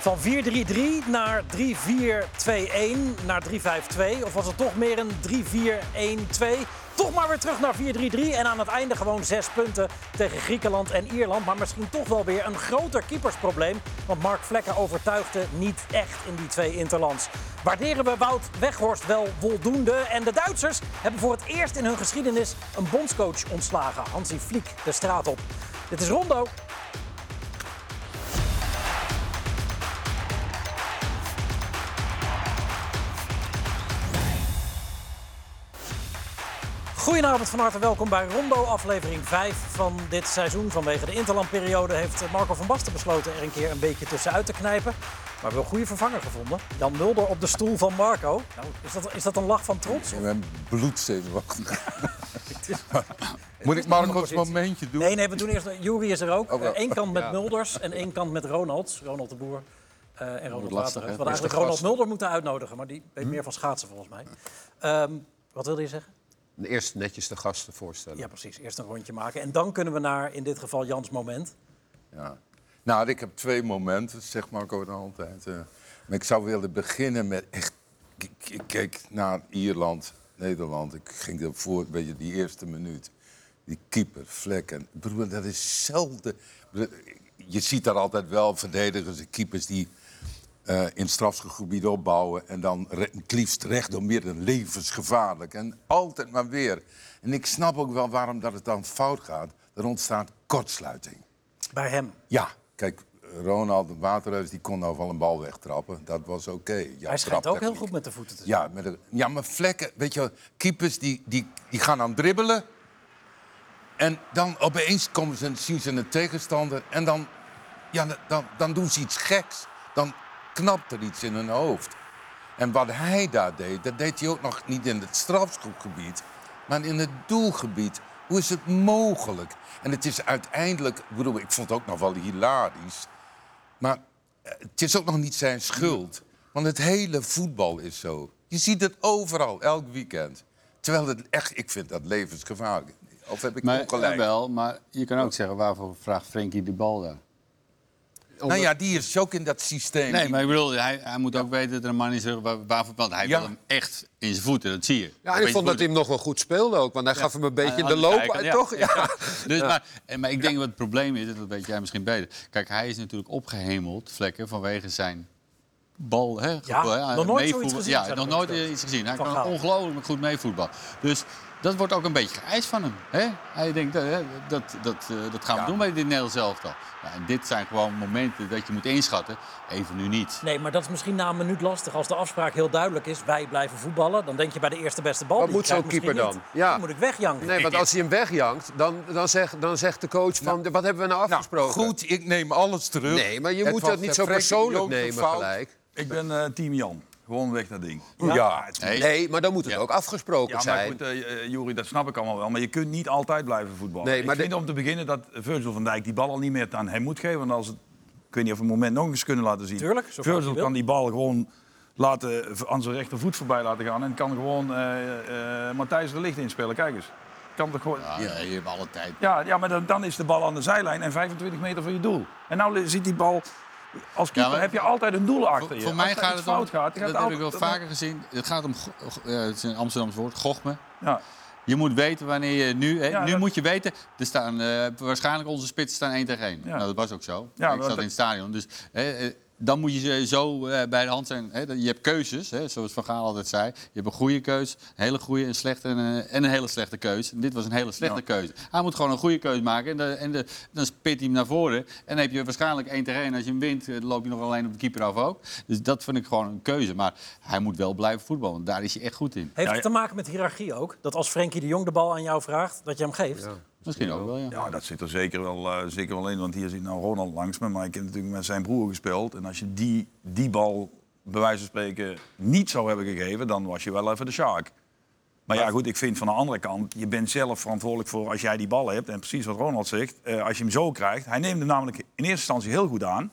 Van 4-3-3 naar 3-4-2-1 naar 3-5-2. Of was het toch meer een 3-4-1-2? Toch maar weer terug naar 4-3-3. En aan het einde gewoon zes punten tegen Griekenland en Ierland. Maar misschien toch wel weer een groter keepersprobleem. Want Mark Vlekken overtuigde niet echt in die twee interlands. Waarderen we Wout Weghorst wel voldoende? En de Duitsers hebben voor het eerst in hun geschiedenis een bondscoach ontslagen. Hansi Fliek de straat op. Dit is Rondo. Goedenavond, van harte welkom bij Rondo, aflevering 5 van dit seizoen. Vanwege de interlandperiode heeft Marco van Basten besloten er een keer een beetje tussenuit te knijpen. Maar wel een goede vervanger gevonden. Jan Mulder op de stoel van Marco. Nou, is, dat, is dat een lach van trots? Ik ben bloedzenuwachtig. Moet ik Marco's momentje doen? Nee, nee, we doen eerst... Jury is er ook. Oh. Eén kant met Ja. Mulders en één kant met Ronald. Ronald de Boer eh, en Ronald Waterhuis. We hadden eigenlijk Ronald. Mulder moeten uitnodigen. Maar die weet meer van schaatsen volgens mij. Ehm, wat wilde je zeggen? Eerst netjes de gasten voorstellen. Ja, precies. Eerst een rondje maken. En dan kunnen we naar, in dit geval, Jans moment. Ja. Nou, ik heb twee momenten, zegt Marco dan altijd. eh. maar ik zou willen beginnen met echt... Ik, ik keek naar Ierland, Nederland. Ik ging ervoor, weet je, die eerste minuut. Die keeper, Vlekken. Broer, dat is zelden... Je ziet daar altijd wel verdedigers en keepers die eh, in het strafschopgebied opbouwen... en dan het liefst recht door midden, levensgevaarlijk. En altijd maar weer. En ik snap ook wel waarom dat het dan fout gaat. Er ontstaat kortsluiting. Bij hem. Ja, kijk, Ronald Waterhuis die kon nou wel een bal wegtrappen. Dat was oké. Ja, Hij schijnt ook heel goed met de voeten te zijn. Ja, met een, ja, maar vlekken, weet je keepers die, die, die gaan aan dribbelen. En dan opeens komen ze, zien ze een tegenstander. En dan, ja, dan, dan doen ze iets geks. Dan knapt er iets in hun hoofd. En wat hij daar deed, dat deed hij ook nog niet in het strafschopgebied, maar in het doelgebied. Hoe is het mogelijk? En het is uiteindelijk, ik bedoel, ik vond het ook nog wel hilarisch. Maar eh, het is ook nog niet zijn schuld. Want het hele voetbal is zo. Je ziet het overal, elk weekend. Terwijl het echt, ik vind dat levensgevaarlijk. Of heb ik Maar, ongelijk? wel, maar je kan ook zeggen, waarvoor vraagt Frenkie de bal daar? Nou ja, die is ook in dat systeem. Nee, maar ik bedoel, hij, hij moet ook weten dat er een man is waar- waarvoor... Want hij Ja. wil hem echt in zijn voeten, dat zie je. Ja, en ik vond dat hij hem nog wel goed speelde ook. Want hij gaf hem een beetje in de loop, toch? ja. Ja. Dus, maar, en- maar ik denk wat het probleem is, dat weet jij misschien beter. Kijk, hij is natuurlijk opgehemeld, Vlekken, vanwege zijn bal. Hè, Ja, hè, nog nooit zoiets gezien, Ja, nog nooit iets gezien. Hij kan ongelooflijk goed meevoetbal. Dus dat wordt ook een beetje geëist van hem. Hè? Hij denkt, eh, dat, dat, eh, dat gaan we Ja. doen bij dit Nederlands elftal. Ja, en dit zijn gewoon momenten dat je moet inschatten. Even nu niet. Nee, maar dat is misschien na een minuut lastig. Als de afspraak heel duidelijk is, wij blijven voetballen... dan denk je bij de eerste beste bal. Wat die moet zo'n keeper misschien dan? niet. Ja. Dan moet ik wegjanken. Nee, want als hij hem wegjankt, dan, dan, zegt, dan zegt de coach van... wat hebben we nou Nou, afgesproken? goed, ik neem alles terug. Nee, maar je Het moet dat niet zo persoonlijk nemen fout. gelijk. Ik ben eh, team Jan. Gewoon weg dat ding. Ja, Nee. Nee, maar dan moet het Ja. ook afgesproken Ja, maar zijn. goed, eh eh, Jury, dat snap ik allemaal wel. Maar je kunt niet altijd blijven voetballen. Nee, maar ik vind de- om te beginnen dat Virgil van Dijk die bal al niet meer aan hem moet geven. Want als het, ik weet niet of we een moment nog eens kunnen laten zien. Tuurlijk, zo vaak Virgil je wil. kan die bal gewoon laten, aan zijn rechtervoet voorbij laten gaan. En kan gewoon eh, eh, Matthijs de Licht inspelen. Kijk eens. Kan toch gewoon... Ja, je hebt alle tijd. Ja, ja maar dan, dan is de bal aan de zijlijn en 25 meter van je doel. En nou ziet die bal... Als keeper heb je altijd een doel achter je. voor mij gaat het om, fout gaat, dat heb ik wel vaker gezien. Het gaat om, ja, het is een Amsterdams woord, gochme. Ja. Je moet weten wanneer je nu... Ja, nu dat- moet je weten, er staan, eh, waarschijnlijk onze spitsen staan 1 tegen 1. Ja. Nou, dat was ook zo. Ja, ik zat in het stadion. Dus eh, dan moet je ze zo eh, bij de hand zijn. Je hebt keuzes, hè, zoals Van Gaal altijd zei. Je hebt een goede keus, een hele goede, een slechte en een, en een hele slechte keus. En dit was een hele slechte Ja. keuze. Hij moet gewoon een goede keuze maken. En, de, en de, dan spit hij hem naar voren. En dan heb je waarschijnlijk 1 tegen 1. Als je hem wint, eh, dan loop je nog alleen op de keeper af ook. Dus dat vind ik gewoon een keuze. Maar hij moet wel blijven voetballen. Want daar is hij echt goed in. Heeft Ja, het te maken met hiërarchie ook? Dat als Frenkie de Jong de bal aan jou vraagt, dat je hem geeft? Misschien ook wel, ja. Ja, dat zit er zeker wel, eh, zeker wel in. Want hier zit nou Ronald langs me. Maar ik heb natuurlijk met zijn broer gespeeld. En als je die, die bal, bij wijze van spreken, niet zou hebben gegeven... dan was je wel even de shark. Maar ja, goed, ik vind van de andere kant... je bent zelf verantwoordelijk voor als jij die bal hebt. En precies wat Ronald zegt, eh, als je hem zo krijgt... hij neemt hem namelijk in eerste instantie heel goed aan.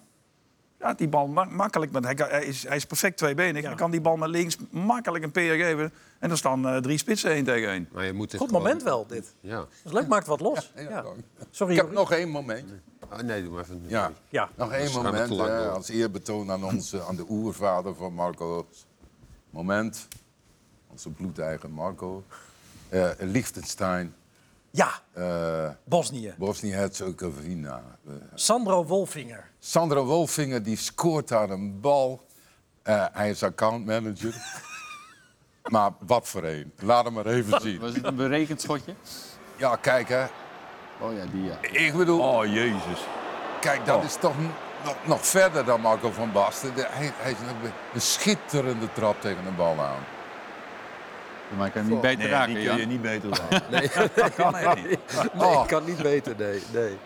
Ja, die bal ma- makkelijk. Want hij, is, hij is perfect tweebenig. Ja. Hij kan die bal met links makkelijk een peer geven. En er staan eh, drie spitsen één tegen één. Maar je moet het Goed gewoon- moment wel, dit. Ja. Dat is leuk, maakt wat los. Ja. Sorry, Ik heb nog één momentje. Oh, nee, doe maar even. Ja. Ja. Nog één moment, te lang hè, door. als eerbetoon aan, onze, aan de oervader van Marco's moment. Onze bloedeigen Marco. Eh Liechtenstein, Ja, eh Bosnië. Bosnië-Herzegovina. Eh, Sandro Wolfinger. Sandro Wolfinger die scoort daar een bal. Eh, hij is accountmanager. maar wat voor een. Laat hem maar even zien. Was het een berekend schotje? Ja, kijk hè. Oh ja, die ja. Ik bedoel, Oh, jezus. kijk, dat is toch nog, nog verder dan Marco van Basten. De- hij, hij is een, een schitterende trap tegen een bal aan. Maar ik kan hem niet beter Nee, raken, die kun je niet beter dan. Nee, Dat kan niet. nee Oh. ik kan niet weten, nee. nee.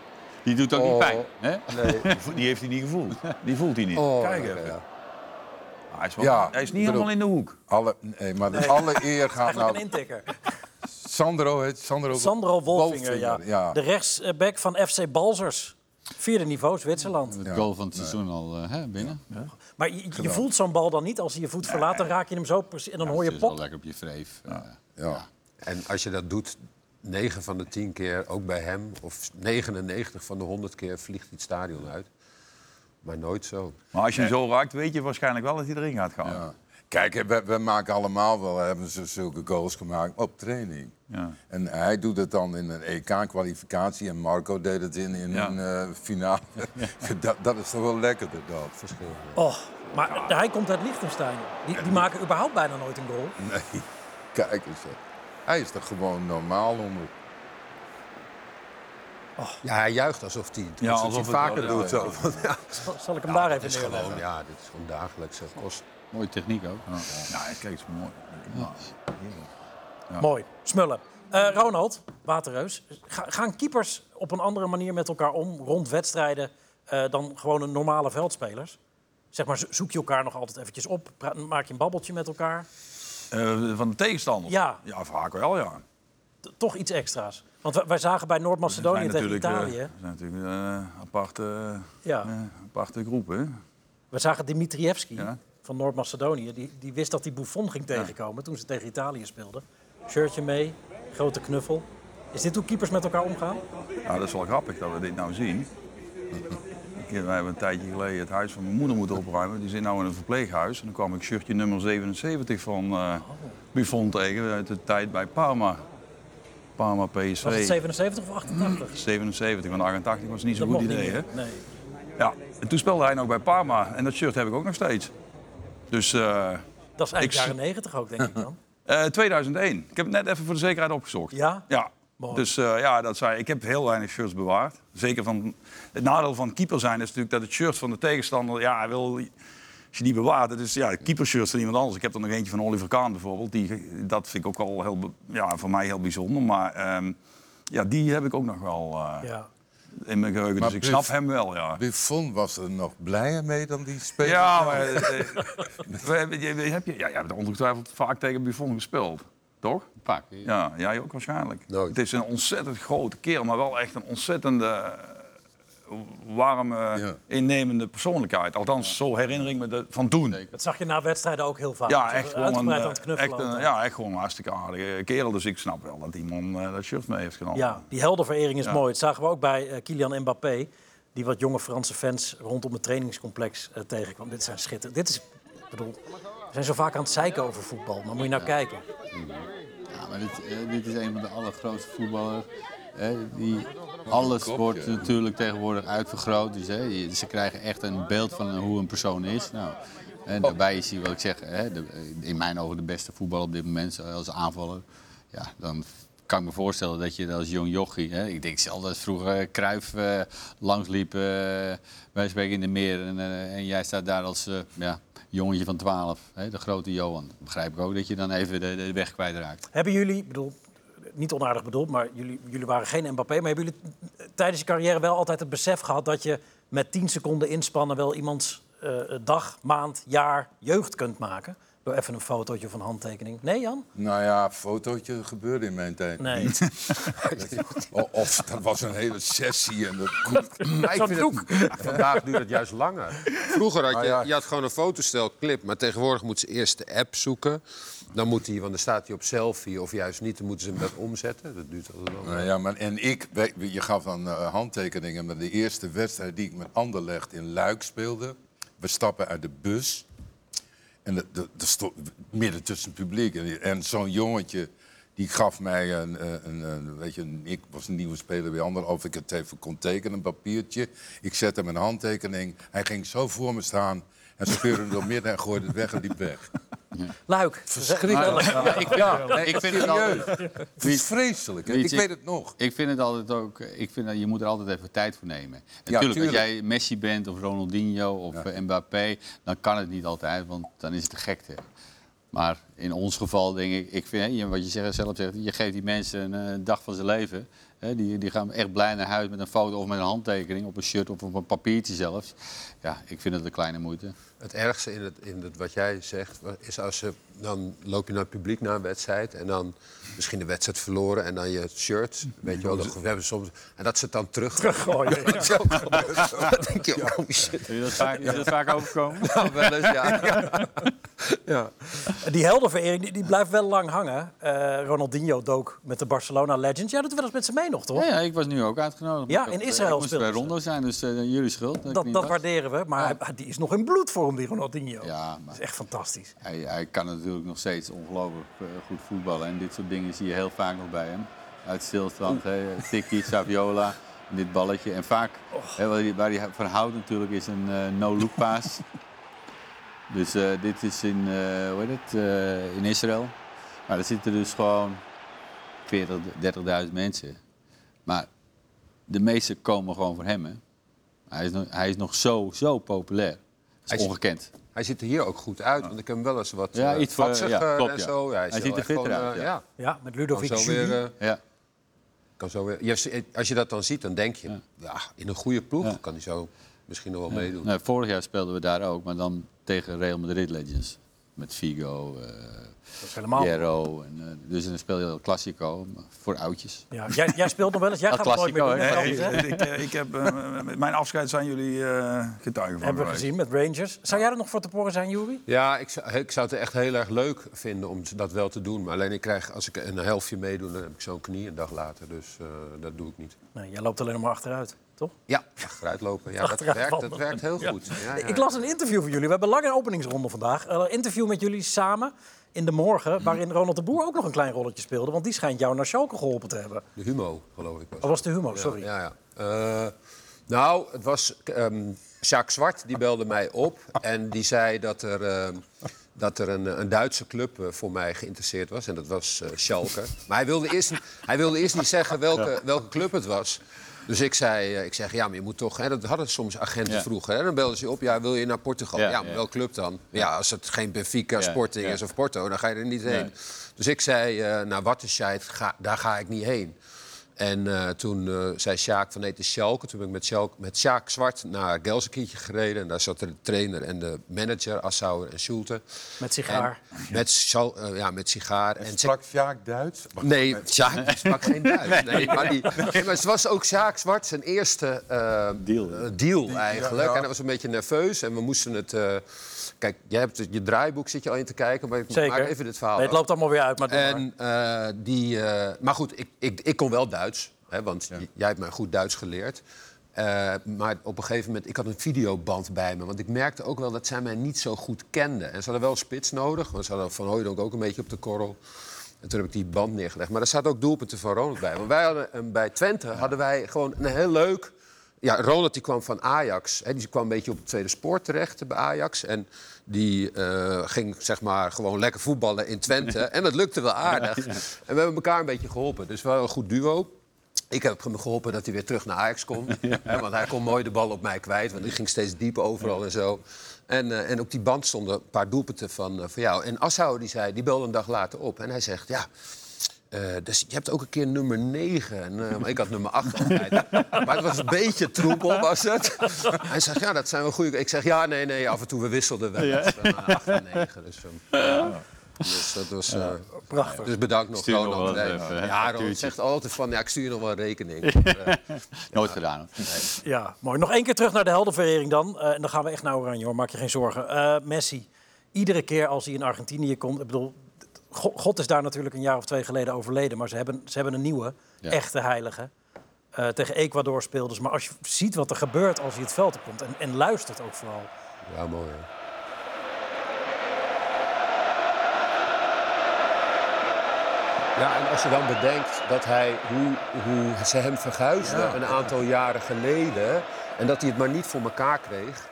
Die doet ook Oh. niet pijn. Hè? nee. Die heeft hij niet gevoeld. Die voelt hij niet. Oh, Kijk ja, even. ja. Hij is, wel, Ja, hij is niet bedoel- helemaal in de hoek. Alle, nee, maar de alle eer gaat naar een intikker. Sandro. Heet Sandro, Sandro Wolfinger, ja. ja. De rechtsback van FC Balzers. Vierde niveau, Zwitserland. Het goal van het seizoen al eh, hè, binnen. Maar je, je voelt zo'n bal dan niet als hij je voet verlaat. Dan raak je hem zo precies en dan hoor je Het is wel pop. lekker op je vreef. Ja. En als je dat doet, 9 van de 10 keer, ook bij hem, of 99 van de 100 keer, vliegt hij het stadion uit. Maar nooit zo. Maar als je hem zo raakt, weet je waarschijnlijk wel dat hij erin gaat gaan. Ja. Kijk, we, we maken allemaal wel, hebben ze zulke goals gemaakt op training. Ja. En hij doet het dan in een EK-kwalificatie en Marco deed het in, in Ja. een eh, finale. dat, dat is toch wel lekkerder dat. Verschil. Oh, maar hij komt uit Liechtenstein. Die, die maken überhaupt bijna nooit een goal. Nee, kijk eens. hè. Hij is toch gewoon normaal onder. Ja, hij juicht alsof hij het, Ja, alsof het vaker wel- doet. ja, Zo. Zal, zal ik hem daar even is neerleggen? gewoon, ja, dit is gewoon dagelijkse kost. Mooie techniek ook. Ja, kijk eens mooi. Mooi. Smullen. Eh, Ronald, Waterreus. Ga- gaan keepers op een andere manier met elkaar om rond wedstrijden eh, dan gewoon een normale veldspelers? Zeg maar, zo- zoek je elkaar nog altijd eventjes op? Maak je een babbeltje met elkaar? Eh, van de tegenstander? Ja. Ja, vaak wel, ja. T- toch iets extra's. Want wij, zagen bij Noord-Macedonië tegen Italië. eh, er zijn natuurlijk eh, aparte, ja. eh, aparte groepen. We zagen Dimitrievski Ja. van Noord-Macedonië. Die, die wist dat hij Buffon ging tegenkomen toen ze tegen Italië speelden. Shirtje mee, grote knuffel. Is dit hoe keepers met elkaar omgaan? Ja, dat is wel grappig dat we dit nou zien. Wij hebben een tijdje geleden het huis van mijn moeder moeten opruimen. Die zit nou in een verpleeghuis. En dan kwam ik shirtje nummer 77 van eh Buffon tegen uit de tijd bij Parma. Parma PSV. Was het 77 of 88? 77, want 88 was niet zo'n goed idee. Hè? Nee. Ja, en toen speelde hij nog bij Parma. En dat shirt heb ik ook nog steeds. Dus eh, Dat is eigenlijk Ik- jaren 90 ook, denk ik dan. eh, 2001. Ik heb het net even voor de zekerheid opgezocht. Ja? Ja. Mooi. Dus eh, ja, dat zei, ik heb heel weinig shirts bewaard. Zeker van, het nadeel van keeper zijn is natuurlijk dat het shirt van de tegenstander, ja, hij wil, als je die bewaart, het is ja, keepershirts van iemand anders. Ik heb er nog eentje van Oliver Kahn bijvoorbeeld. Die, dat vind ik ook wel heel, ja, voor mij heel bijzonder. Maar ehm, ja, die heb ik ook nog wel eh, Ja. in mijn geheugen. Maar Dus ik Buff- snap hem wel, ja. Buffon was er nog blijer mee dan die speler. Ja, maar eh, we hebben- je, je- heb je, ja, je hebt ongetwijfeld vaak tegen Buffon gespeeld, toch? Vaak. Ja, jij ook waarschijnlijk. Nooit. Het is een ontzettend grote kerel, maar wel echt een ontzettende eh, warme, Ja. innemende persoonlijkheid. Althans, zo herinner ik me de, van toen. Dat zag je na wedstrijden ook heel vaak. Ja, echt gewoon, een, Uitgebreid eh, aan het knuffelen. echt een, ja, echt gewoon een hartstikke aardige kerel. Dus ik snap wel dat die man eh, dat shirt mee heeft genomen. Ja, die heldenverering is Ja. mooi. Dat zagen we ook bij eh, Kylian Mbappé. Die wat jonge Franse fans rondom het trainingscomplex eh, tegenkwam. Dit zijn schitterend. Dit is, ik bedoel, we zijn zo vaak aan het zeiken over voetbal. Maar moet je nou kijken. Maar dit, eh, dit is een van de allergrootste voetballers. Die, alles wordt natuurlijk tegenwoordig uitvergroot. Dus hè, ze krijgen echt een beeld van hoe een persoon is. Nou, en daarbij is hij, wat ik zeg, hè, de, in mijn ogen de beste voetballer op dit moment als aanvaller. Ja, dan kan me voorstellen dat je als jong jochie... Hè, ik denk zelf dat vroeger Cruijff eh, langsliep, eh, wij spreken in de meer. En, eh, en jij staat daar als eh, ja, jongetje van 12, hè, de grote Johan. Begrijp ik ook dat je dan even de, weg kwijtraakt. Hebben jullie, bedoel, niet onaardig bedoeld, maar jullie, jullie waren geen Mbappé. Maar hebben jullie tijdens je carrière wel altijd het besef gehad dat je met 10 seconden inspannen wel iemands eh, dag, maand, jaar, jeugd kunt maken? Door even een fotootje of een handtekening. Nee, Jan? Nou ja, fotootje gebeurde in mijn tijd. Nee. Of dat was een hele sessie en dat Maar ik vind het, vandaag duurt het juist langer. Vroeger had je, Ah, ja. je had gewoon een fotostel clip, maar tegenwoordig moeten ze eerst de app zoeken. Dan moet hij, want dan staat hij op selfie of juist niet, dan moeten ze hem dat omzetten. Dat duurt altijd wel. Nou ja, maar, en ik, je gaf aan eh, handtekeningen, maar de eerste wedstrijd die ik met Anderlecht in Luik speelde, we stappen uit de bus en de, de, de sto- midden tussen het publiek. En, zo'n jongetje die gaf mij een, eh, een, een, weet je, ik was een nieuwe speler bij Ander, of ik het even kon tekenen, een papiertje. Ik zette mijn handtekening, hij ging zo voor me staan en speurde door midden en gooide het weg en liep weg. Luik. Verschrikkelijk. Ja, ik, ja, ik vind het altijd... Het is vreselijk, hè? ik weet het nog. Ik vind het altijd ook. Ik vind dat je moet er altijd even tijd voor nemen. Ja, Natuurlijk, als jij Messi bent of Ronaldinho of Ja. eh, Mbappé, dan kan het niet altijd, want dan is het de gekte. Maar in ons geval denk ik, ik vind, wat je zegt- zelf zegt, je geeft die mensen een eh, dag van zijn leven. Hè, die, die gaan echt blij naar huis met een foto of met een handtekening op een shirt of op een papiertje zelfs. Ja, ik vind het een kleine moeite. Het ergste in, het, in het, wat jij zegt, is als ze, dan loop je naar het publiek na een wedstrijd en dan misschien de wedstrijd verloren en dan je shirt, weet je wel, dat, we hebben soms, en dat ze het dan terug. Teruggooien. Dat is ook gebeurd. Dan denk je, oh shit. Heb je dat vaak, is dat vaak overkomen? Nou, wel eens, ja. ja. Die heldenverering die, die blijft wel lang hangen. Eh, Ronaldinho dook met de Barcelona Legends. Jij doet wel eens met ze mee nog, toch? Ja, ja, ik was nu ook uitgenodigd. Ja, in Israël Ik moest speelde bij. Rondo zijn, dus eh, jullie schuld. Dat, dat waarderen we. Maar hij- die is nog in bloedvorm, die Ronaldinho. Ja, Dat maar is echt fantastisch. hij, hij kan natuurlijk nog steeds ongelooflijk eh, goed voetballen. En dit soort dingen zie je heel vaak nog bij hem. Uit stilstand, tikkie, Saviola, dit balletje. En vaak, waar, hij, waar hij van houdt natuurlijk, is een eh, no-look paas. dus eh, dit is in, hoe heet het, in Israël. Maar er zitten dus gewoon 40, 30.000 mensen. Maar de meeste komen gewoon voor hem. Hè. Hij, is nog, hij is nog zo, zo populair. Dat Hij is- ongekend. Hij ziet er hier ook goed uit, want ik heb hem wel eens wat Ja, eh, iets voor- vatsiger ja, klopt, en ja. zo. Ja, Hij is ziet er fitter gewoon, uit, eh, ja. ja. Met Kan Ludovic zo weer, eh, Ja. kan zo weer. Je- Als je dat dan ziet, dan denk je, Ja. ja, in een goede ploeg Ja. kan hij zo misschien nog wel meedoen. Nou, vorig jaar speelden we daar ook, maar dan tegen Real Madrid Legends. Met Figo, eh Dat is helemaal... Piero. En, eh, dus dan speel je El Clasico maar voor oudjes. Ja, jij, jij speelt nog wel eens. Jij Dat gaat het nooit meer doen. Nee, ik, ik, eh, ik heb, eh, met mijn afscheid zijn jullie eh, getuigen van Hebben we gezien met Rangers. Zou jij er nog voor te poren zijn, Jury? Ja, ik zou, ik zou het echt heel erg leuk vinden om dat wel te doen. Maar alleen ik krijg, als ik een helftje meedoe, dan heb ik zo'n knie een dag later. Dus eh, dat doe ik niet. Nee, jij loopt alleen nog maar achteruit, toch? Ja, achteruit lopen. Ja, dat, Achteruit werkt, dat werkt heel goed. Ja, ja. Ik las een interview van jullie. We hebben een lange openingsronde vandaag. Een interview met jullie samen in de morgen, waarin Ronald de Boer ook nog een klein rolletje speelde. Want die schijnt jou naar Schalke geholpen te hebben. De humo, geloof ik. Was Dat was de humor, sorry. Ja, ja. ja. Eh, nou, het was ehm Jacques Zwart, die belde mij op. En die zei dat er, ehm, dat er een, een Duitse club eh, voor mij geïnteresseerd was. En dat was eh, Schalke. Maar hij wilde eerst, hij wilde eerst niet zeggen welke, welke club het was. Dus ik zei, eh, ik zeg, ja, maar je moet toch... Hè, dat hadden soms agenten Ja. vroeger. Hè, dan belden ze op, ja, wil je naar Portugal? Ja, Ja, maar club dan? Ja, als het geen Benfica, Sporting is of Porto, dan ga je er niet heen. Dus ik zei, eh naar Wattenscheid, ga, daar ga ik niet heen. En eh, toen eh, zei Sjaak van nee, het is Schalke. Toen ben ik met, Schalke, met Sjaak Zwart naar Gelsenkirchen gereden. En daar zat de trainer en de manager, Assauer en Schulte. Met sigaar. En met, Schal- eh, ja, met sigaar. En ze- Sprak Sjaak Duits? Wacht, Nee, Sjaak sprak geen Duits. Nee, maar, die, nee, maar het was ook Sjaak Zwart zijn eerste eh, Deal. deal eigenlijk. Ja, ja. En hij was een beetje nerveus. En we moesten het... kijk, jij hebt het- je draaiboek zit je al in te kijken. Maar ik Zeker. maak even dit verhaal Nee, het loopt allemaal weer uit, maar doe maar. En eh, die, eh, maar goed, ik, ik, ik kon wel Duits. Hè, want jij hebt mij goed Duits geleerd. Eh, maar op een gegeven moment, ik had een videoband bij me. Want ik merkte ook wel dat zij mij niet zo goed kenden. En ze hadden wel spits nodig. Want ze hadden Van Hooydonk ook een beetje op de korrel. En toen heb ik die band neergelegd. Maar er zaten ook doelpunten van Ronald bij. Want wij hadden, bij Twente hadden wij gewoon een heel leuk... Ja, Ronald die kwam van Ajax. Hè, die kwam een beetje op het tweede spoor terecht bij Ajax. En die eh, ging zeg maar gewoon lekker voetballen in Twente. En dat lukte wel aardig. En we hebben elkaar een beetje geholpen. Dus we waren een goed duo. Ik heb hem geholpen dat hij weer terug naar Ajax kon. Hè, want hij kon mooi de bal op mij kwijt. Want die ging steeds diep overal en zo. En, eh, en op die band stonden een paar doelpunten van, eh, van jou. En Assauer die zei, die belde een dag later op. En hij zegt, ja, eh, dus je hebt ook een keer nummer 9. En, eh, ik had nummer 8 altijd. maar het was een beetje troepel, was het. Hij zegt, ja, dat zijn wel goede... Ik zeg, ja, nee, nee, af en toe we wisselden wel. Ja. 8 en 9. Dus, ja. dus dat was... eh, Prachtig. dus bedankt nog, Ronald. ja, Ronald zegt altijd van, ja, ik stuur je nog wel een rekening. Dus, eh, Nooit gedaan. Ja, mooi. Nog één keer terug naar de heldenverering dan. Eh, en dan gaan we echt naar Oranje, hoor. Maak je geen zorgen. Eh, Messi, iedere keer als hij in Argentinië komt... Ik bedoel, God is daar natuurlijk een jaar of twee geleden overleden... maar ze hebben, ze hebben een nieuwe, Ja. echte heilige. Eh, tegen Ecuador speelden ze. Maar als je ziet wat er gebeurt als hij het veld op komt... en, en luistert ook vooral... ja, mooi. hè. Ja, en als je dan bedenkt dat hij, hoe, hoe ze hem verguisden een aantal jaren geleden... en dat hij het maar niet voor elkaar kreeg...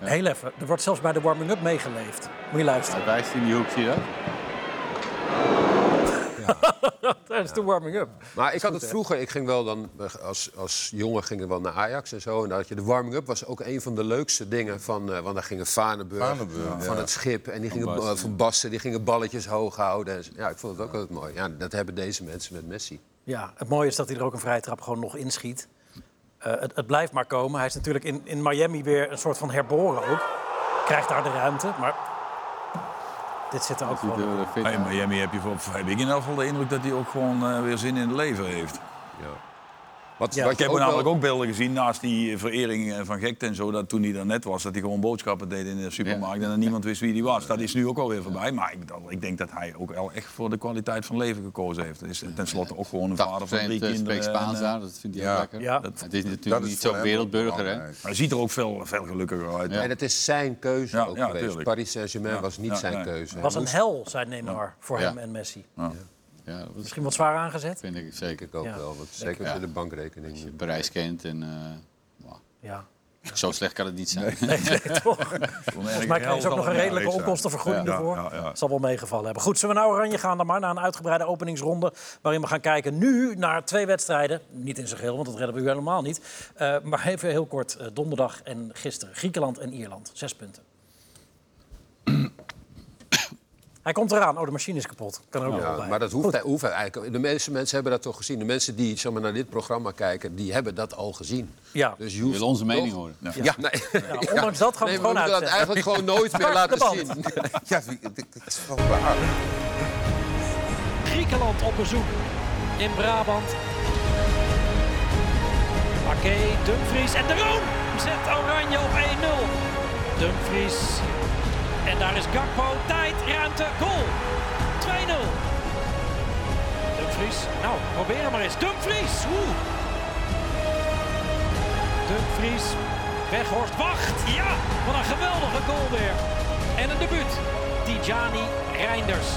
Heel even. Er wordt zelfs bij de warming-up meegeleefd. Moet je luisteren. Hij wijst in die hoek, zie je dat? Dat is de warming-up. Maar ik had het vroeger, ik ging wel dan, als, als jongen ging ik wel naar Ajax en zo. En had je de warming-up was ook een van de leukste dingen van, eh, want daar gingen Vanenburg, Vanenburg, van het schip. En die gingen Basten. eh, van Basten, die gingen balletjes hoog houden. En ja, ik vond het ook altijd mooi. Ja, dat hebben deze mensen met Messi. Ja, het mooie is dat hij er ook een vrije trap gewoon nog inschiet. Eh het, het blijft maar komen. Hij is natuurlijk in, in Miami weer een soort van herboren ook. Krijgt daar de ruimte, maar dit zit er ook gewoon. in. uit. Miami heb je voor, heb ik in ieder geval de indruk dat hij ook gewoon eh, weer zin in het leven heeft. Wat, Ja. wat Ik heb ook namelijk wel- ook beelden gezien naast die verering eh, van gekte en zo. Dat toen hij er net was, dat hij gewoon boodschappen deed in de supermarkt. En dat niemand wist wie hij was. Dat is nu ook alweer voorbij. Maar ik, dat- ik denk dat hij ook wel echt voor de kwaliteit van leven gekozen heeft. Hij is tenslotte ook gewoon een vader van 80% drie eh, kinderen. spreekt Spaans eh, daar, dat vindt hij ook lekker. Ja. Het is natuurlijk Dat is niet zo'n wereldburger, hè? Hij ziet er ook veel, veel gelukkiger uit. Ja. En het is zijn keuze Ja, ook ja, geweest. tuurlijk. Paris Saint-Germain Ja, was niet ja, zijn nee. keuze. Het was een hel, zei Neymar, voor Ja. hem en Messi. Ja, dat Misschien wat zwaar aangezet? vind ik zeker. Ik ook Ja. wel, want zeker als Ja. je de bankrekening... Parijs kent en... eh, wow. Ja. Zo slecht kan het niet zijn. Nee, nee, toch? Volgens mij krijgen ze ook nog een redelijke onkostenvergoeding Ja, ervoor. ja, ja. Zal wel meegevallen hebben. Goed, zullen we naar Oranje gaan dan maar, naar een uitgebreide openingsronde... waarin we gaan kijken nu naar twee wedstrijden. Niet in zijn geheel, want dat redden we u helemaal niet. Eh, maar even heel kort, eh, donderdag en gisteren. Griekenland en Ierland, zes punten. Hij komt eraan. Oh, de machine is kapot. Kan er ook nog wel Ja, bij. maar dat hoeft, hoeft eigenlijk. De meeste mensen hebben dat toch gezien. De mensen die zeg maar, naar dit programma kijken, die hebben dat al gezien. Ja. Dus je wil onze mening toch- horen. Ja, nee. Ja, ondanks dat gaan we nee, gewoon we moeten dat eigenlijk gewoon nooit meer laten zien. Ja, dit is wel waar. Griekenland op bezoek in Brabant. Ake, Dumfries en De Roon zet Oranje op 1-0. Dumfries. En daar is Gakpo. Tijd, ruimte, goal. 2-0. Dumfries. Nou, probeer hem maar eens. Dumfries. Oeh. Dumfries. Weghorst. Wacht. Ja, wat een geweldige goal weer. En een debuut. Tijani Reinders.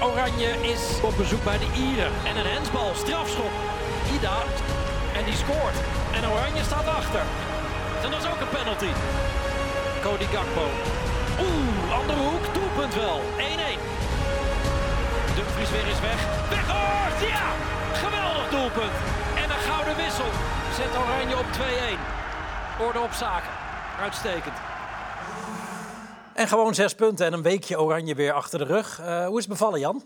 Oranje is op bezoek bij de Ieren. En een hensbal, strafschop. Ida. En die scoort. En Oranje staat achter. En dat is ook een penalty. Cody Gakpo. Oeh, andere hoek. Doelpunt wel. 1-1. Dumfries weer is weg. Weghorst! Ja! Geweldig doelpunt. En een gouden wissel. Zet Oranje op 2-1. Orde op zaken. Uitstekend. En gewoon zes punten en een weekje Oranje weer achter de rug. Eh, hoe is het bevallen, Jan?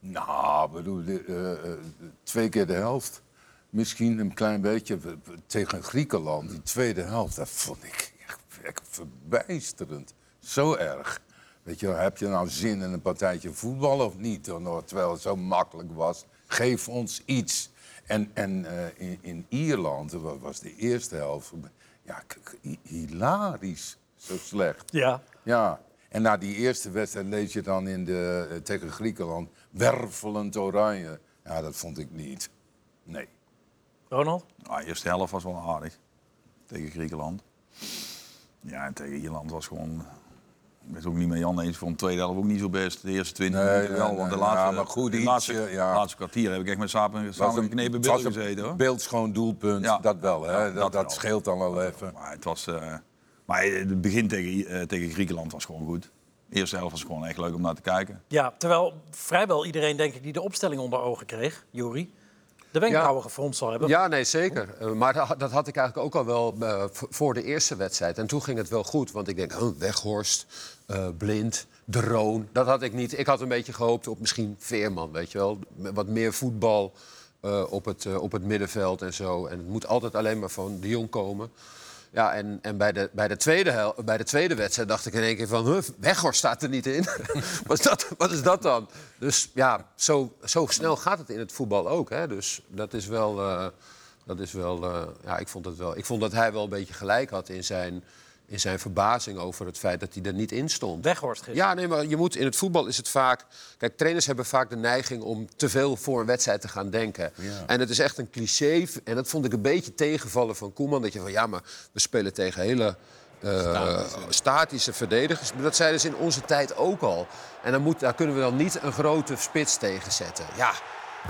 Nou, bedoel, eh, eh, twee keer de helft. Misschien een klein beetje tegen Griekenland. Die tweede helft, dat vond ik echt verbijsterend. Zo erg. Weet je, wel, heb je nou zin in een partijtje voetbal of niet? Terwijl terwijl het zo makkelijk was. Geef ons iets. En, en eh, in, in Ierland wa- was de eerste helft ja, hilarisch. Zo slecht. Ja. Ja, en na die eerste wedstrijd lees je dan in de, eh, tegen Griekenland wervelend oranje. Ja, dat vond ik niet. Nee. Ronald? Nou, de eerste helft was wel aardig. Tegen Griekenland. Ja, en tegen Ierland was gewoon... Ik ben het ook niet met Jan eens. Ik vond de tweede helft ook niet zo best. De eerste 20 Nee, minuten nee, wel. Want de laatste, ja, maar goed, de ietsje, laatste, ja. laatste kwartier heb ik echt met samen, samen geknepen was gezeten. Hoor. beeldschoon doelpunt, Ja. dat wel. Hè? Ja, dat, dat dat, wel. scheelt dan al even. Maar het was... eh, maar het begin tegen, eh, tegen Griekenland was gewoon goed. De eerste helft was gewoon echt leuk om naar te kijken. Ja, terwijl vrijwel iedereen, denk ik, die de opstelling onder ogen kreeg, Juri, de wenkbrauwen gefronst zal hebben. Ja, nee, zeker. Eh, maar dat, dat had ik eigenlijk ook al wel voor de eerste wedstrijd. En toen ging het wel goed, want ik denk, oh, Weghorst, eh, Blind, Droon, dat had ik niet. Ik had een beetje gehoopt op misschien Veerman, weet je wel. Wat meer voetbal eh, op, het, eh, op het middenveld en zo. En het moet altijd alleen maar van de Jong komen. Ja, en, en bij, de, bij, de tweede bij de tweede wedstrijd dacht ik in één keer van... Huh, staat er niet in. wat, is dat, wat is dat dan? Dus ja, zo, zo snel gaat het in het voetbal ook. Hè? Dus dat is wel... dat is wel ja, ik vond het wel. Ik vond dat hij wel een beetje gelijk had in zijn, in zijn verbazing over het feit dat hij er niet in stond. Weghorst gisteren. Ja, nee, maar je moet, in het voetbal is het vaak... Kijk, trainers hebben vaak de neiging om te veel voor een wedstrijd te gaan denken. En het is echt een cliché. En dat vond ik een beetje tegenvallen van Koeman. Dat je van, ja, maar we spelen tegen hele... eh, statische verdedigers. Maar dat zeiden ze in onze tijd ook al. En dan moet, daar kunnen we dan niet een grote spits tegen zetten. Ja,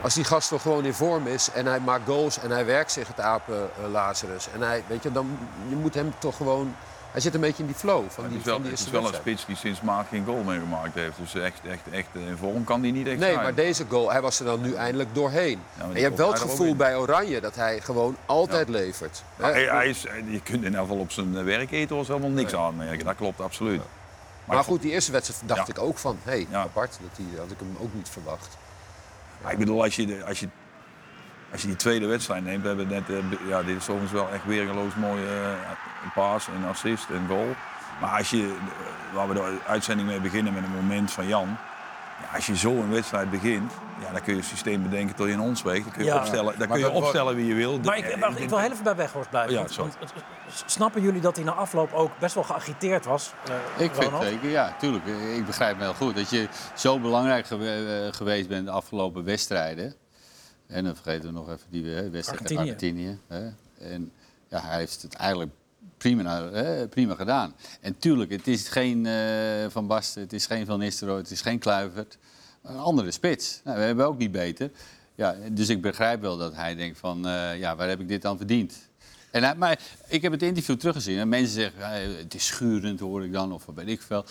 als die gast toch gewoon in vorm is en hij maakt goals en hij werkt zich het apen eh, Lazarus. En hij, weet je, dan je moet hem toch gewoon... Hij zit een beetje in die flow van Het die, is wel, van die het is wel een spits die sinds maart geen goal meer gemaakt heeft. Dus echt, echt, echt in vorm kan die niet echt Nee, zijn. maar deze goal, hij was er dan nu eindelijk doorheen. en je hebt wel het gevoel bij Oranje dat hij gewoon altijd levert. Hè? hij, hij is, je kunt in ieder geval op zijn werketels helemaal niks aanmerken. Dat klopt absoluut. maar goed, die eerste wedstrijd dacht Ja. ik ook van, hé, hey, Ja. apart. Dat die, had ik hem ook niet verwacht. Ik bedoel, als je, als, je, als je die tweede wedstrijd neemt, we hebben net, eh, ja, dit is overigens wel echt weergeloos mooi eh, paas en assist en goal. Maar als je, eh, waar we de uitzending mee beginnen met een moment van Jan. Ja, als je zo een wedstrijd begint, ja, dan kun je een systeem bedenken tot je een ons weegt. Dan kun je, Ja. opstellen, dan kun je opstellen wie je wil. Maar ik, ik wil heel even bij Weghorst blijven. Ja, want- snappen jullie dat hij na afloop ook best wel geagiteerd was? eh, Ik vind Ronald? zeker, ja, tuurlijk. Ik begrijp me heel goed. Dat je zo belangrijk gewe- geweest bent de afgelopen wedstrijden. En dan vergeten we nog even die hè, wedstrijd tegen Argentinië. Hè. En ja, hij heeft het eigenlijk prima, hè, prima gedaan. En tuurlijk, het is geen eh, Van Basten, het is geen Van Nistelrooy, het is geen Kluivert. Een andere spits. Nou, we hebben ook niet beter. Ja, dus ik begrijp wel dat hij denkt van, eh, ja, waar heb ik dit aan verdiend? En hij, maar ik heb het interview teruggezien en mensen zeggen, het is schurend hoor ik dan, of wat weet ik veel.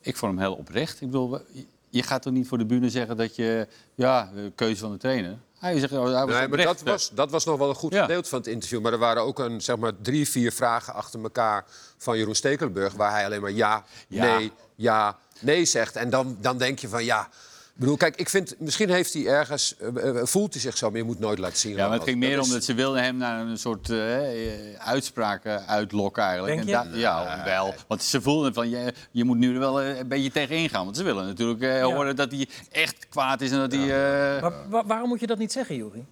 Ik vond hem heel oprecht. Ik bedoel, je gaat toch niet voor de bühne zeggen dat je, ja, keuze van de trainer. Hij zegt, oh, hij was Nee, maar oprecht. dat was, dat was nog wel een goed Ja. gedeelte van het interview. Maar er waren ook een, zeg maar, drie, vier vragen achter elkaar van Jeroen Stekelenburg... waar hij alleen maar ja, Ja. nee, ja, nee zegt. En dan, dan denk je van ja... Ik bedoel, kijk, ik vind, misschien heeft hij ergens, eh, eh, voelt hij zich zo, maar je moet nooit laten zien. Ja, maar het ging meer Dat om is- dat ze wilden hem naar een soort eh, eh, uitspraken uitlokken eigenlijk. Denk En je? da- ja, wel. Want ze voelden van, je, je moet nu er wel eh, een beetje tegen ingaan. Want ze willen natuurlijk eh, horen dat hij echt kwaad is en dat hij... eh, Maar wa- waarom moet je dat niet zeggen, Juri?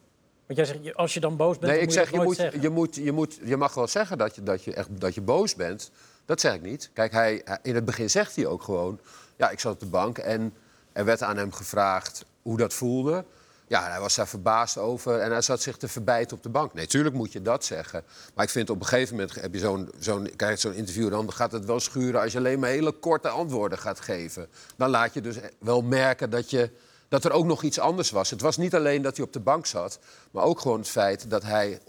Want jij zegt, als je dan boos bent, Nee, dan ik moet zeg, je je, moet, zeggen. je, moet, je, moet, je mag wel zeggen dat je, dat je, echt, dat je boos bent. Dat zeg ik niet. Kijk, hij, hij- in het begin zegt hij ook gewoon... Ja, ik zat op de bank en er werd aan hem gevraagd hoe dat voelde. Ja, hij was daar verbaasd over en hij zat zich te verbijten op de bank. Nee, tuurlijk moet je dat zeggen. Maar ik vind op een gegeven moment heb je zo'n zo'n krijg zo'n interview... dan gaat het wel schuren als je alleen maar hele korte antwoorden gaat geven. Dan laat je dus wel merken dat je dat er ook nog iets anders was. Het was niet alleen dat hij op de bank zat, maar ook gewoon het feit dat hij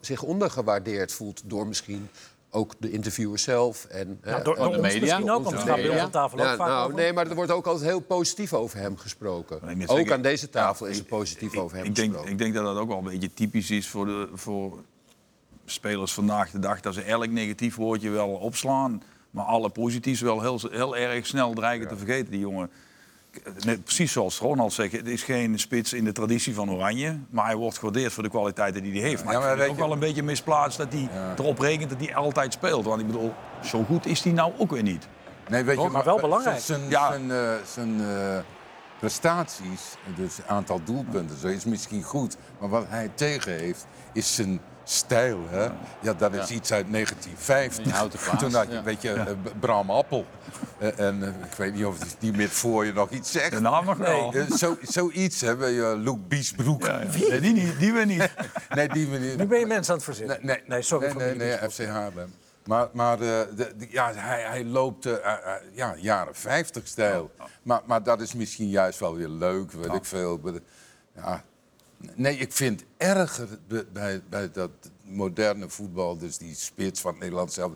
zich ondergewaardeerd voelt door misschien ook de interviewer zelf. En, Nou, door, de ons media? misschien ook, want we gaan bij tafel ook ja, vaak nou, over. nee, maar er wordt ook altijd heel positief over hem gesproken. Ook zeggen- aan deze tafel Ja, is er ik- positief over hem ik denk, gesproken. ik denk dat dat ook wel een beetje typisch is voor, de, voor spelers vandaag de dag. Dat ze elk negatief woordje wel opslaan. Maar alle positiefs wel heel, heel erg snel dreigen te vergeten. Die jongen, net, precies zoals Ronald zegt, het is geen spits in de traditie van Oranje. Maar hij wordt gewaardeerd voor de kwaliteiten die hij heeft. Maar Ja, ik maar vind het ook je- wel een beetje misplaatst dat hij erop rekent dat hij altijd speelt. Want ik bedoel, zo goed is hij nou ook weer niet. Nee, weet je, maar wel belangrijk. Zijn, Ja. zijn, eh, zijn eh, prestaties, dus aantal doelpunten, zo is misschien goed. Maar wat hij tegen heeft, is zijn stijl. Hè? Ja, dat is iets uit 1950. Een houten plaats, Toen had je, ja. weet je, eh, Bram Appel. Eh, en eh, ik weet niet of die met voor je nog iets zegt. De naam nog wel. Eh, zo, zoiets hebben je Luc Biesbroek. Ja, ja. Nee, die, niet, die we niet. Nee, die meneer. Nu ben je mensen aan het verzinnen. Nee, nee, sorry nee, voor nee, nee, discussie. FC Haarlem. Maar, maar eh, de, de- ja, hij, hij loopt eh, ja, jaren 50 stijl. Maar, maar dat is misschien juist wel weer leuk, weet ik veel. Ja. Nee, ik vind erger bij- bij, dat moderne voetbal, dus die spits van het Nederlands zelf,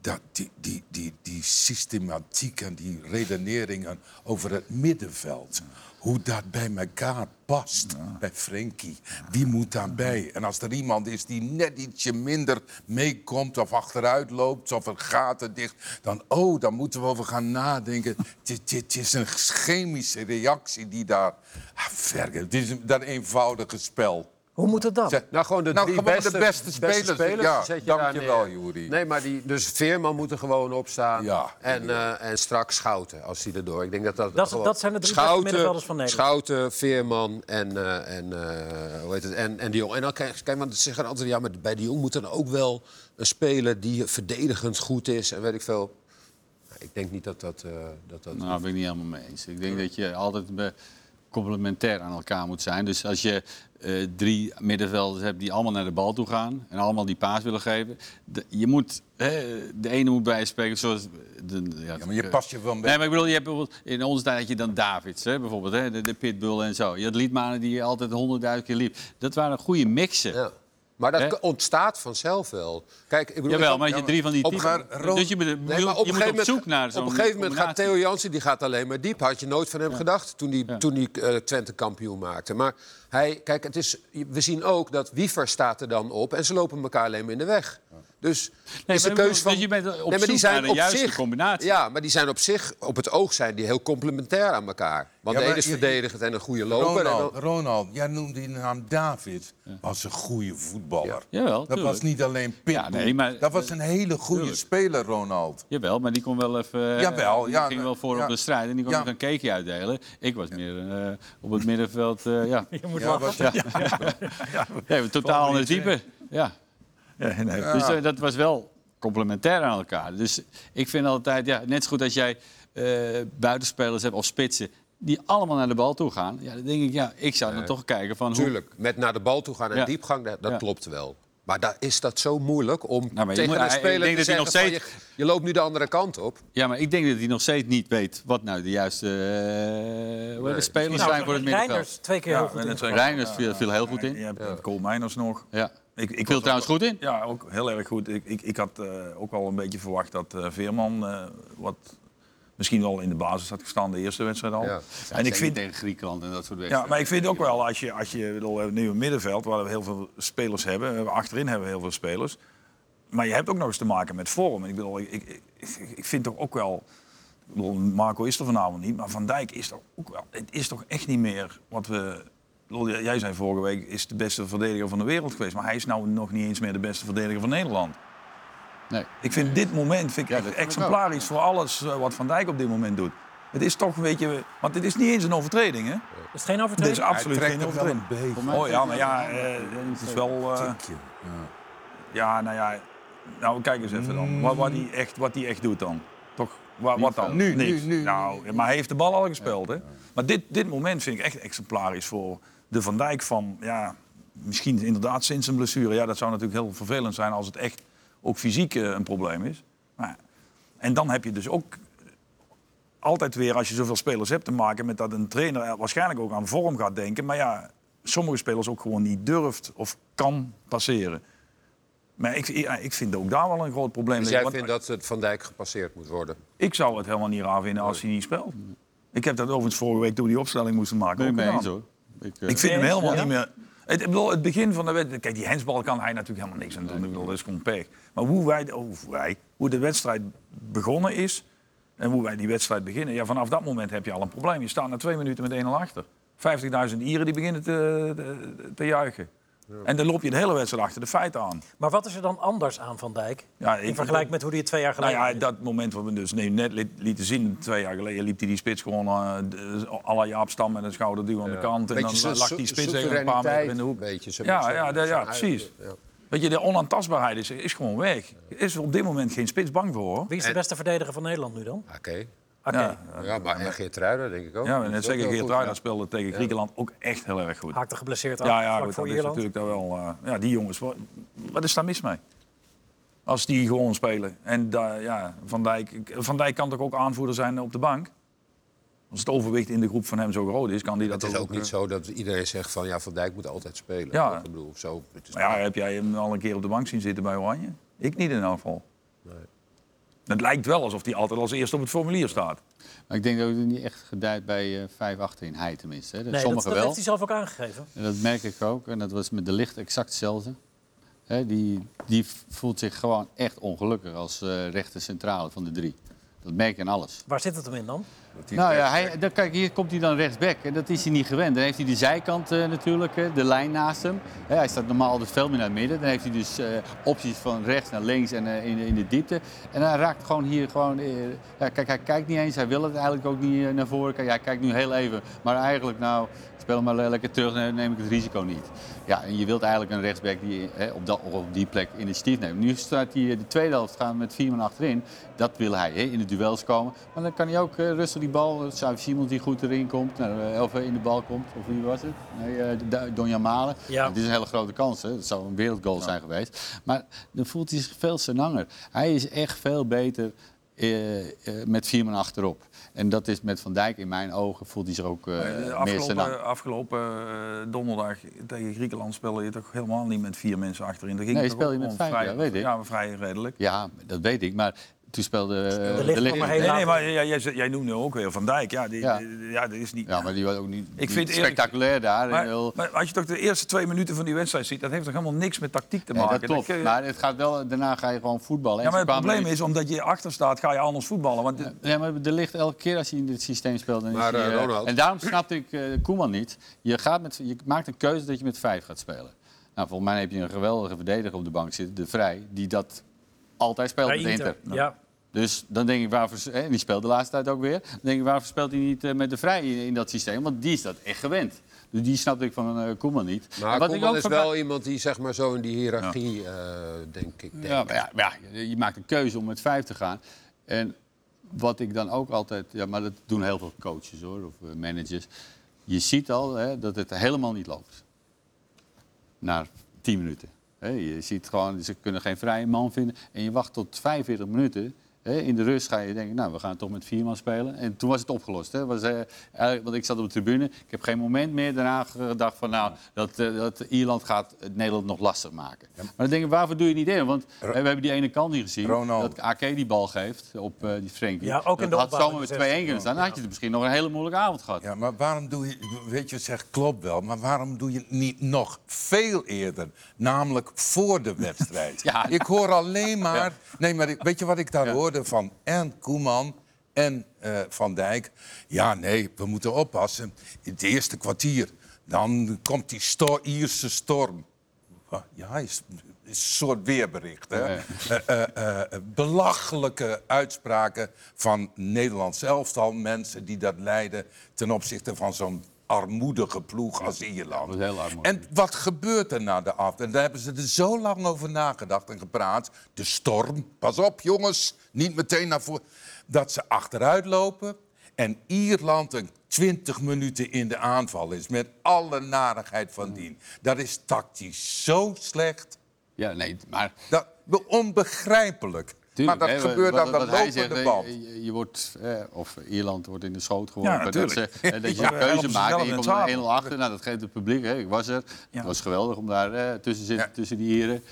dat die, die, die, die systematiek en die redeneringen over het middenveld. Hoe dat bij elkaar past, bij Frenkie. Wie moet daarbij? En als er iemand is die net ietsje minder meekomt... of achteruit loopt, of er gaten dicht... dan, oh, dan moeten we over gaan nadenken. Het- is een chemische reactie die daar... Ah, verge, het is dat eenvoudige spel. Hoe moet het dan? Nou, gewoon de Nou, drie gewoon de beste, beste spelers. Ja, zet je dankjewel. Joeri. Nee, maar die, dus Veerman moet er gewoon op staan. Ja. en, eh, en straks Schouten, als hij erdoor. Ik denk dat dat, Dat- gewoon- dat zijn de drie beste middenvelders van Nederland. Schouten, Veerman en, eh, en, eh, hoe heet het, en, en de Jong. En dan kijk, kijk, want ze zeggen altijd... ja, maar bij de Jong moet dan ook wel een speler die verdedigend goed is. En weet ik veel. Nou, Ik denk niet dat dat... eh, dat, dat Nou, daar ben ik niet helemaal mee eens. Ik denk dat je altijd be- complementair aan elkaar moet zijn. Dus als je eh, drie middenvelders hebt die allemaal naar de bal toe gaan... en allemaal die paas willen geven... De, je moet, hè, de ene moet bij je spreken zoals... De, ja, Ja, maar je past je wel een Nee, maar ik bedoel, je hebt bijvoorbeeld, in onze tijd had je dan Davids, hè, bijvoorbeeld, hè, de, de Pitbull en zo. Je had Liedmanen die altijd honderdduizend keer liep. Dat waren goede mixen. Ja. Maar dat Hè? ontstaat vanzelf wel. Kijk, ik bedoel, Jawel, maar als je drie van die Op- typen... Ron- dus je, moet- Nee, je maar moet op een gegeven op moment, zoek naar zo'n Op een gegeven moment gaat combinatie. Theo Jansen die gaat alleen maar diep. Had je nooit van hem gedacht toen hij toen die, eh, Twente kampioen maakte. Maar hij, kijk, het is, we zien ook dat Wiever staat er dan op en ze lopen elkaar alleen maar in de weg. Dus Nee, is de maar keuze van. dus je bent op maar zoek die zijn naar de op juiste zich, combinatie. Ja, maar die zijn op zich, op het oog zijn die heel complementair aan elkaar. Want Ja, de maar ene is verdedigend en een goede loper. en Ronald, dan- Ronald, jij noemde die naam David. Was een goede voetballer. Jawel, dat tuurlijk. was niet alleen pitbull. Ja, nee, maar- dat was een hele goede Tuurlijk. speler, Ronald. Jawel, maar die kon wel even. eh, Jawel, die ja, ging wel voor ja. op de strijd en die kon Ja. ook een cakeje uitdelen. Ik was meer eh, op het middenveld. eh, ja. Je moet Ja, was, ja, een totaal type. Ja. Ja, nee. Dus eh, dat was wel complementair aan elkaar. Dus ik vind altijd, ja, net zo goed als jij eh, buitenspelers hebt of spitsen. die allemaal naar de bal toe gaan. Ja, dan denk ik, ja, ik zou dan toch kijken van. hoe- Tuurlijk, met naar de bal toe gaan en Ja. diepgang, dat, dat Ja. klopt wel. Maar daar is dat zo moeilijk om Nou, maar je tegen moet- een ik speler denk te dat hij zeggen nog van, je, je loopt nu de andere kant op. Ja, maar ik denk dat hij nog steeds niet weet wat nou de juiste eh, spelers Nou, zijn voor het middenveld. Reiners twee keer heel goed in. Reiners viel, viel heel goed in. Je hebt Cole Mijners nog. Ja. Ik, ik Viel trouwens ook- goed in. Ja, ook heel erg goed. Ik, ik, ik had eh, ook al een beetje verwacht dat eh, Veerman eh, wat misschien wel in de basis had gestaan de eerste wedstrijd al. Ja. En ik vind, tegen Griekenland en dat soort ja, wedstrijden. maar ik vind ook wel, als je, als je bedoel, we hebben nu een middenveld waar we heel veel spelers hebben. Achterin hebben we heel veel spelers. Maar je hebt ook nog eens te maken met vorm. En ik, bedoel, ik, ik, ik, vind toch ook wel... Ik bedoel, Marco is er vanavond niet, maar Van Dijk is toch ook wel... Het is toch echt niet meer wat we... Jij zei vorige week, is de beste verdediger van de wereld geweest. Maar hij is nou nog niet eens meer de beste verdediger van Nederland. Nee. Ik vind dit moment vind ik Ja, exemplarisch voor alles eh, wat Van Dijk op dit moment doet. Het is toch een beetje... Want het is niet eens een overtreding, hè? Is het geen Het is overtreding? absoluut geen overtreding. een beetje. Oh ja, maar ja, eh, het is wel... eh, Tikje. Ja. ja, nou ja. Nou, kijk eens even dan. Wat, wat, hij echt, wat hij echt doet dan. Toch? Wa- wat dan? Nu, Niks. nu, nu. Nou, maar hij heeft de bal al gespeeld, hè? Maar dit, dit moment vind ik echt exemplarisch voor de Van Dijk van... Ja, misschien inderdaad sinds een blessure. Ja, dat zou natuurlijk heel vervelend zijn als het echt ook fysiek eh, een probleem is. Maar, en dan heb je dus ook altijd weer, als je zoveel spelers hebt, te maken met dat een trainer er waarschijnlijk ook aan vorm gaat denken. Maar ja, sommige spelers ook gewoon niet durft of kan passeren. Maar ik, ik vind ook daar wel een groot probleem. Dus jij want vindt dat het Van Dijk gepasseerd moet worden? Ik zou het helemaal niet raar vinden als hij niet speelt. Ik heb dat overigens vorige week toen we die opstelling moesten maken ik ook mee gedaan. eens hoor. Ik, eh, Ik vind hem helemaal ja? niet meer... Het, ik bedoel, het begin van de wedstrijd... Kijk, die hensbal kan hij natuurlijk helemaal niks aan doen. Ik bedoel, dat is gewoon pech. Maar hoe, wij, oh, wij, hoe de wedstrijd begonnen is... en hoe wij die wedstrijd beginnen... Ja, vanaf dat moment heb je al een probleem. Je staat na twee minuten met 1-0 achter. 50.000 Ieren die beginnen te, te, te juichen. En dan loop je de hele wedstrijd achter de feiten aan. Maar wat is er dan anders aan Van Dijk? Ja, in ik- vergelijking met hoe hij het twee jaar Nou geleden ja, deed? dat moment wat we dus nee, net li- lieten zien, twee jaar geleden, liep hij die spits gewoon uh, à la Jaap Stam met een schouderduw aan de kant. En dan lag die spits even een paar meter in de hoek. Beetje, zo- Ja, ja, ja, ja, precies. Ja. Weet je, de onaantastbaarheid is, is gewoon weg. Er is op dit moment geen spits bang voor. Hoor. Wie is de En- beste verdediger van Nederland nu dan? Oké. Ja, Ja, maar en Geert Ruijder denk ik ook. ja, ook heel Geert Ruijder speelde tegen Griekenland ook echt heel erg goed. Haakte geblesseerd af, Ja, ja, goed, voor dat is natuurlijk daar wel... eh, ja, die jongens, wat, wat is daar mis mee? Als die gewoon spelen. En daar, ja, Van, Dijk, Van Dijk kan toch ook aanvoerder zijn op de bank? Als het overwicht in de groep van hem zo groot is, kan die dat Het is ook eh, niet zo dat iedereen zegt van ja, Van Dijk moet altijd spelen. Ja. Ik bedoel, zo, het is Maar ja, heb jij hem al een keer op de bank zien zitten bij Oranje? Ik niet in elk geval. Het lijkt wel alsof hij altijd als eerste op het formulier staat. Maar ik denk dat het niet echt gedijt bij eh 5 achterin. Hij tenminste. Hè. Nee, dat, Sommigen dat wel. heeft hij zelf ook aangegeven. En dat merk ik ook. En dat was met de licht exact hetzelfde. Hè, die, die voelt zich gewoon echt ongelukkig als eh rechter centrale van de drie. Dat merk je aan alles. Waar zit het hem in dan? Nou ja, hij, dan, kijk, hier komt hij dan rechtsback. En dat is hij niet gewend. Dan heeft hij de zijkant eh, natuurlijk, de lijn naast hem. Hè, hij staat normaal altijd veel meer naar het midden. Dan heeft hij dus eh, opties van rechts naar links en eh, in, de- in de diepte. En hij raakt gewoon hier gewoon... eh, ja, kijk, hij kijkt niet eens. Hij wil het eigenlijk ook niet naar voren. Kijk, hij kijkt nu heel even. Maar eigenlijk, nou, speel hem maar le- lekker terug. Dan neem ik het risico niet. Ja, en je wilt eigenlijk een rechtsback die hè, op, dat, op die plek initiatief neemt. Nu staat hij eh, de tweede helft gaan met vier man achterin. Dat wil hij, hè, in de duels komen. Maar dan kan hij ook eh, rustig die bal... Xavi Simons die goed erin komt. Nou, eh, of eh, in de bal komt. Of wie was het? Nee, eh, Donjan Malen. Ja. Het is een hele grote kans. Hè. Het zou een wereldgoal zijn geweest. Maar dan voelt hij zich veel senanger. Hij is echt veel beter eh, eh, met vier man achterop. En dat is met Van Dijk in mijn ogen voelt hij zich ook meer senanger. afgelopen afgelopen eh, donderdag tegen Griekenland speelde je toch helemaal niet met vier mensen achterin. Daar ging Nee, toch speel je met vijf, vrij, ja, weet ik. Ja, vrij redelijk. Ja, dat weet ik. Maar toen speelde eh, De Ligt kwam er heel Nee, nee, maar jij, jij, nu ook weer Van Dijk. Ja, die, Ja. die- ja dat is niet... Ja, maar die was ook niet, Ik niet vind eerlijk- spectaculair daar. Maar, En heel- maar als je toch de eerste twee minuten van die wedstrijd ziet, dat heeft toch helemaal niks met tactiek te Nee, maken. dat klopt. je- Maar het gaat wel, daarna ga je gewoon voetballen. ja, maar het probleem is, omdat je achter staat, ga je anders voetballen. Want de- Ja, maar er ligt elke keer als hij in dit systeem speelt. Dan is Maar, eh, eh, Ronald- en daarom snapte ik eh Koeman niet. Je, gaat met, je maakt een keuze dat je met vijf gaat spelen. Nou, volgens mij heb je een geweldige verdediger op de bank zitten, de Vrij, die dat altijd speelt Bij met Inter. Inter. Ja. Dus dan denk ik, waarvoor, en die speelt de laatste tijd ook weer. Dan denk ik, waarvoor speelt hij niet eh, met de Vrij in, in dat systeem? Want die is dat echt gewend. Dus die snapte ik van eh Koeman niet. Maar wat ik Koeman is van- wel iemand die zeg maar zo in die hiërarchie, eh, denk ik. Denk. Ja, maar ja, ja, je maakt een keuze om met vijf te gaan. En wat ik dan ook altijd... Ja, maar dat doen heel veel coaches hoor, of managers. Je ziet al hè, dat het helemaal niet loopt. Na 10 minuten. Hè, je ziet gewoon, ze kunnen geen vrije man vinden. En je wacht tot 45 minuten. Hè, in de rust ga je denken, nou, we gaan toch met vier man spelen. En toen was het opgelost. Hè. Was, eh, want ik zat op de tribune. Ik heb geen moment meer daarna gedacht van, nou, dat, eh, dat Ierland gaat het Nederland nog lastig maken. Maar dan denk ik, waarvoor doe je niet in? Want we hebben die ene kant niet gezien. Ronald. Dat AK die bal geeft op eh, die Frenkie. Ja, ook in de dat had zomaar met in de 2-1 zesde. kunnen staan. Dan had je het misschien nog een hele moeilijke avond gehad. Ja, maar waarom doe je, weet je, zegt klopt wel, maar waarom doe je het niet nog veel eerder? Namelijk voor de wedstrijd. Ja. Ik hoor alleen maar, nee, maar ik- weet je wat ik daar Ja. Van en Koeman en eh, Van Dijk? Ja, nee, we moeten oppassen. In het eerste kwartier, dan komt die Ierse storm. Ja, is, is een soort weerbericht. Hè? Eh, eh, belachelijke uitspraken van Nederlands elftal. Mensen die dat leiden ten opzichte van zo'n armoedige ploeg als Ierland. dat is heel armoedig. En wat gebeurt er na de af? En daar hebben ze er zo lang over nagedacht en gepraat. De storm, pas op jongens, niet meteen naar voren. Dat ze achteruit lopen en Ierland een 20 minuten in de aanval is. Met alle narigheid van dien. Dat is tactisch zo slecht. Ja, nee, maar... Dat, onbegrijpelijk. Tuurlijk, maar dat hè, gebeurt wat- wat hij lopende zegt, eh, band. Je, je wordt, eh, of Ierland wordt in de schoot geworpen. Ja, dat, ze, eh, dat je Ja, een keuze ze maakt en je komt er zadel. 1-0 achter. Nou, dat geeft het publiek. Hè. Ik was er. Ja. Het was geweldig om daar eh, tussen te zitten, Ja. tussen die heren.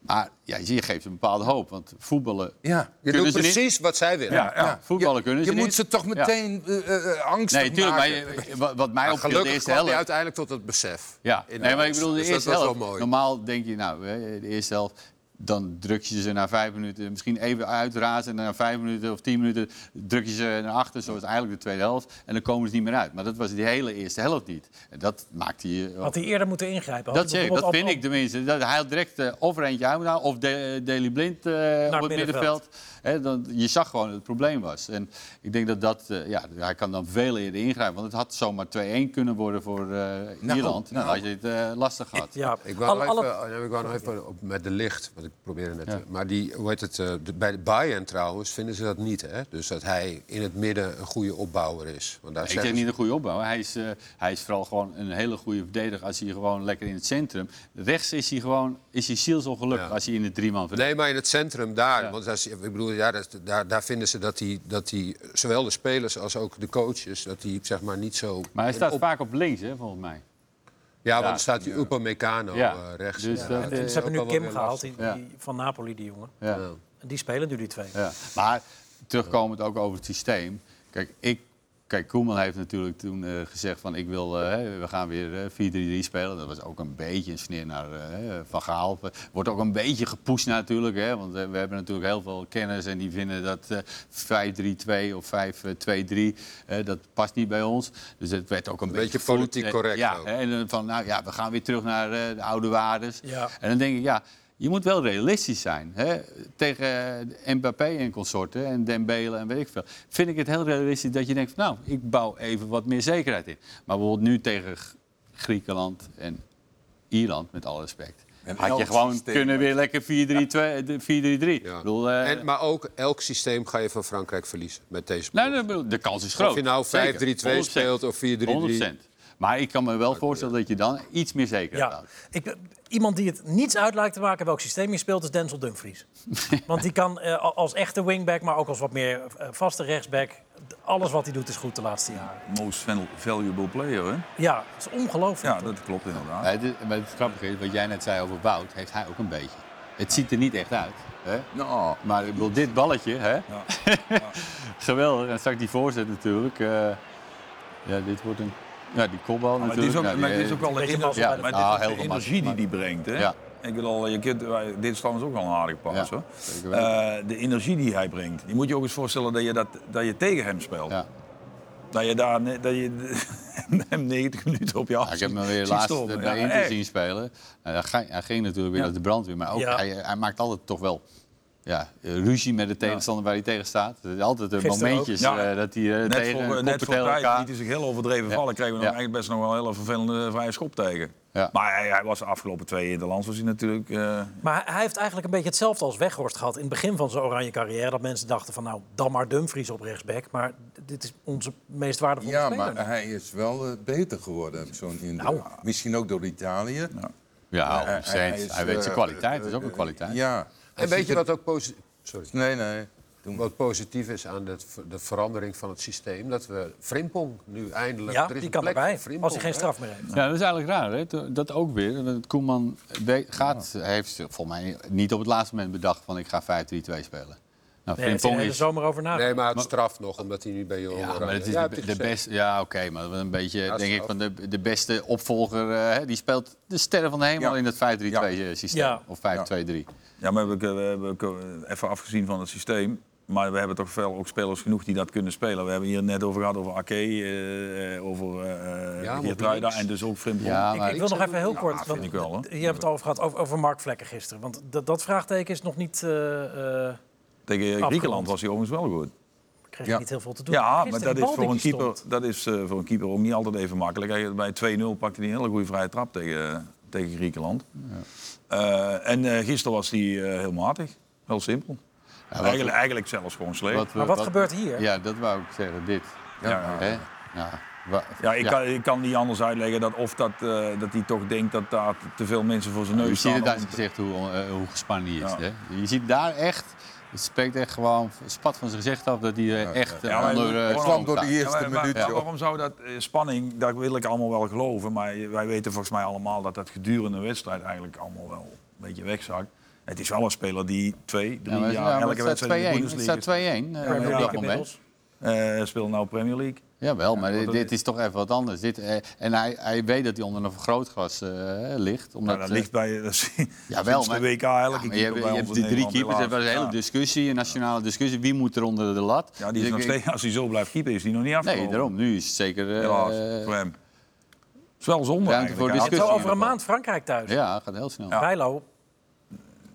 Maar ja, je geeft een bepaalde hoop. Want voetballen Ja. Je kunnen doet ze niet. precies wat zij willen. ja, ja. Voetballen Je- kunnen ze Je niet. moet ze toch Ja. meteen eh, eh, angstig Nee, tuurlijk. Maar maken. je- wat, wat mij Maar opviel de eerste helft... uiteindelijk tot het besef. Ja, nee, maar ik bedoel, de Dus dat eerste helft. Normaal denk je, nou, hè, de eerste helft. Dan druk je ze na vijf minuten misschien even uitrazen. En na vijf minuten of tien minuten druk je ze naar achter, zoals eigenlijk de tweede helft. En dan komen ze niet meer uit. Maar dat was die hele eerste helft niet. En dat maakte je. Had hij eerder moeten ingrijpen. Had Dat, zeg dat vind op- ik tenminste. Dat hij had direct eh, of eentje uit of de, Daley Blind eh, op het middenveld. middenveld. Hè, dan, je zag gewoon dat het probleem was. En ik denk dat dat, eh, ja, hij kan dan veel eerder ingrijpen. Want het had zomaar 2-1 kunnen worden voor eh, Ierland. Nou, dan had je het eh, lastig gehad. Ja, Ik wou, alle- even, ik wou nog even op, met de licht, wat ik probeerde net. Ja. Maar die, hoe heet het, eh, de- bij de Bayern trouwens vinden ze dat niet. Hè? Dus dat hij in het midden een goede opbouwer is. Want daar Ik ze- niet een goede opbouw. Hij is, eh, hij is vooral gewoon een hele goede verdediger als hij gewoon lekker in het centrum. Rechts is hij gewoon is hij zielsongelukkig Ja. als hij in de drie man verdedigt. Nee, maar in het centrum daar. Ja. Want is- ik bedoel, ja, dat, daar, daar vinden ze dat hij, dat hij, zowel de spelers als ook de coaches, dat hij zeg maar niet zo. Maar hij staat op- vaak op links, hè, volgens mij. Ja, want Ja. dan staat die Upamecano Ja. eh, rechts. Dus Ja, ze hebben nu Kim gehaald, die, die van Napoli, die jongen. Ja. Die spelen nu die twee. Ja. Maar terugkomend ook over het systeem. Kijk, ik, kijk Koeman heeft natuurlijk toen eh, gezegd van ik wil, eh, hè, we gaan weer eh, 4-3-3 spelen. Dat was ook een beetje een sneer naar eh, Van Gaal. Wordt ook een beetje gepusht natuurlijk. Hè, want eh, we hebben natuurlijk heel veel kennis en die vinden dat eh 5-3-2 of 5-2-3, eh, dat past niet bij ons. Dus het werd ook een, Een beetje politiek Eh, correct Ja, ook. en van nou ja, we gaan weer terug naar eh, de oude waardes. Ja. En dan denk ik, ja, je moet wel realistisch zijn. Hè? Tegen eh, Mbappé en consorten en Dembele en weet ik veel. Vind ik het heel realistisch dat je denkt, van, nou, ik bouw even wat meer zekerheid in. Maar bijvoorbeeld nu tegen Griekenland en Ierland, met alle respect. En had je gewoon systeem kunnen weer lekker 4-3-2, de 4-3-3. Ja. Ik bedoel, eh, En, maar ook elk systeem ga je van Frankrijk verliezen met deze nou, ploeg. bedoel, de kans is groot. Of je nou 5-3-2 Zeker. speelt of 4-3-3. 100%. Maar ik kan me wel voorstellen dat je dan iets meer zekerheid Ja. houdt. Ik, iemand die het niets uit lijkt te maken welk systeem je speelt, is Denzel Dumfries. Want die kan eh, als echte wingback, maar ook als wat meer eh, vaste rechtsback. Alles wat hij doet is goed de laatste jaren. Most val- valuable player, hè? Ja, dat is ongelooflijk. Ja, dat klopt inderdaad. Maar het, maar het grappige is, wat jij net zei over Wout, heeft hij ook een beetje. Het ziet er niet echt uit. Hè? Nou, Maar ik bedoel, dit balletje, hè? Ja. geweldig. En straks die voorzet natuurlijk. eh, ja, dit wordt een... Ja, die kopbal Maar het natuurlijk. is ook, Ja, die- maar het is ook wel de, Ja, maar ah, dit is heel de energie die die brengt. Hè? Ja. Ik bedoel, je kunt, dit is trouwens ook wel een aardige pas. Ja, hoor. Eh, de energie die hij brengt. Je moet je ook eens voorstellen dat je, dat, dat je tegen hem speelt. ja. Dat je, daar, dat je hem 90 minuten op je af Ja, ik heb hem weer laatst bij Ja, Inter echt. zien spelen. Nou, hij, ging, hij ging natuurlijk weer Ja. naar de brandweer. Maar ook, Ja. hij, hij maakt altijd toch wel ja, ruzie met de tegenstander waar hij tegen staat. Er zijn altijd eh, Gisteren momentjes. Ja. eh, dat hij eh, Net tegen voor, net voor tijd elkaar. liet hij zich heel overdreven Ja. vallen. Kregen we Ja. nog eigenlijk best nog wel een hele vervelende vrije schop tegen. Ja. Maar hij, hij was de afgelopen twee interlands was hij natuurlijk... eh, Maar hij- hij heeft eigenlijk een beetje hetzelfde als Weghorst gehad in het begin van zijn oranje carrière. Dat mensen dachten van nou, dan maar Dumfries op rechtsback. Maar dit is onze meest waardevolle ja, speler. maar hij is wel eh, beter geworden, zo'n. Nou. Misschien ook door Italië. Ja, Maar hij- 100%. Hij, is, weet zijn eh, kwaliteit. Dat is ook eh, een kwaliteit. Ja. En weet je er- wat ook positief... Sorry. Nee. Wat positief is aan de, de verandering van het systeem, dat we Frimpong nu eindelijk. ja, er is die een kan plek erbij. voor Frimpong, Als hij geen straf meer heeft. Ja, dat is eigenlijk raar. Hè? Dat ook weer. Koeman gaat, hij heeft volgens mij niet op het laatste moment bedacht van ik ga 5-3-2 spelen. Nou, Nee, Frimpong is... zomer over nagedacht. Nee, maar het straf nog, omdat hij nu bij je Ja, maar het is Ja, de, beste. Ja, oké, maar een beetje, Ja, denk ik, van de, de beste opvolger. eh, hè, die speelt de sterren van de hemel Ja. in het 5-3-2 Ja. systeem. Ja. Of 5-2-3. Ja, maar we, we hebben ook, eh, even afgezien van het systeem. Maar we hebben toch veel ook spelers genoeg die dat kunnen spelen. We hebben hier net over gehad over Ake, eh, eh, over eh Ja, Geertruida en dus ook Frimpong. Ja, Ik, maar ik wil nog even heel kort, want ik wel, hoor. je hebt het over gehad over, over Mark Vlekken gisteren. Want dat, dat vraagteken is nog niet, eh eh Tegen Afgerond. Griekenland was hij overigens wel goed. kreeg Ja. niet heel veel te doen. Ja, maar dat is, voor een, keeper, dat is eh, voor een keeper ook niet altijd even makkelijk. Bij 2-0 pakte hij een hele goede vrije trap tegen, tegen Griekenland. Eh, en eh, gisteren was hij eh, heel matig. Heel simpel. wat- eigenlijk, eigenlijk zelfs gewoon slecht. Maar wat gebeurt hier? Ja, dat wou ik zeggen. Dit. Ja, Hè? Ja, ik, ja. Kan, ik kan niet anders uitleggen dat of dat, eh, dat hij toch denkt dat daar te veel mensen voor zijn neus Je staan. ziet het aan zijn gezicht hoe, eh, hoe gespannen hij is. Ja. Hè? Je ziet daar echt, het spreekt echt gewoon spat van zijn gezicht af dat hij eh, echt Ja, eh, onder eh, Het kwam door de eerste Ja, maar- maar- minuut. maar waarom zou dat eh, spanning, dat wil ik allemaal wel geloven. Maar wij weten volgens mij allemaal dat dat gedurende een wedstrijd eigenlijk allemaal wel een beetje wegzakt. Het is wel een speler die twee, drie Ja, maar, jaar elke wedstrijd in de 2-1. Het Bundesliga staat 2-1 eh, Premier op moment. eh, speelt nou Premier League. Jawel, maar maar dit, is- is toch even wat anders. Dit, eh, en hij, hij weet dat hij onder een vergrootglas eh, ligt. Omdat, Nou, dat eh, ligt bij dat is- Jawel, sinds maar- de WK elke Ja, maar je, hebt, bij je ons hebt in die drie keepers, er helaas. was een hele discussie, een nationale discussie. Wie moet er onder de lat? Ja, die Dus is nog ik- steeds, als hij zo blijft keeper, is hij nog niet afgelopen. Nee, daarom. Nu is het zeker... eh, voor hem. Het is wel zonde voor eigenlijk. Zo discussie. over een maand Frankrijk thuis. Ja, gaat heel snel. Ja. Bijlo,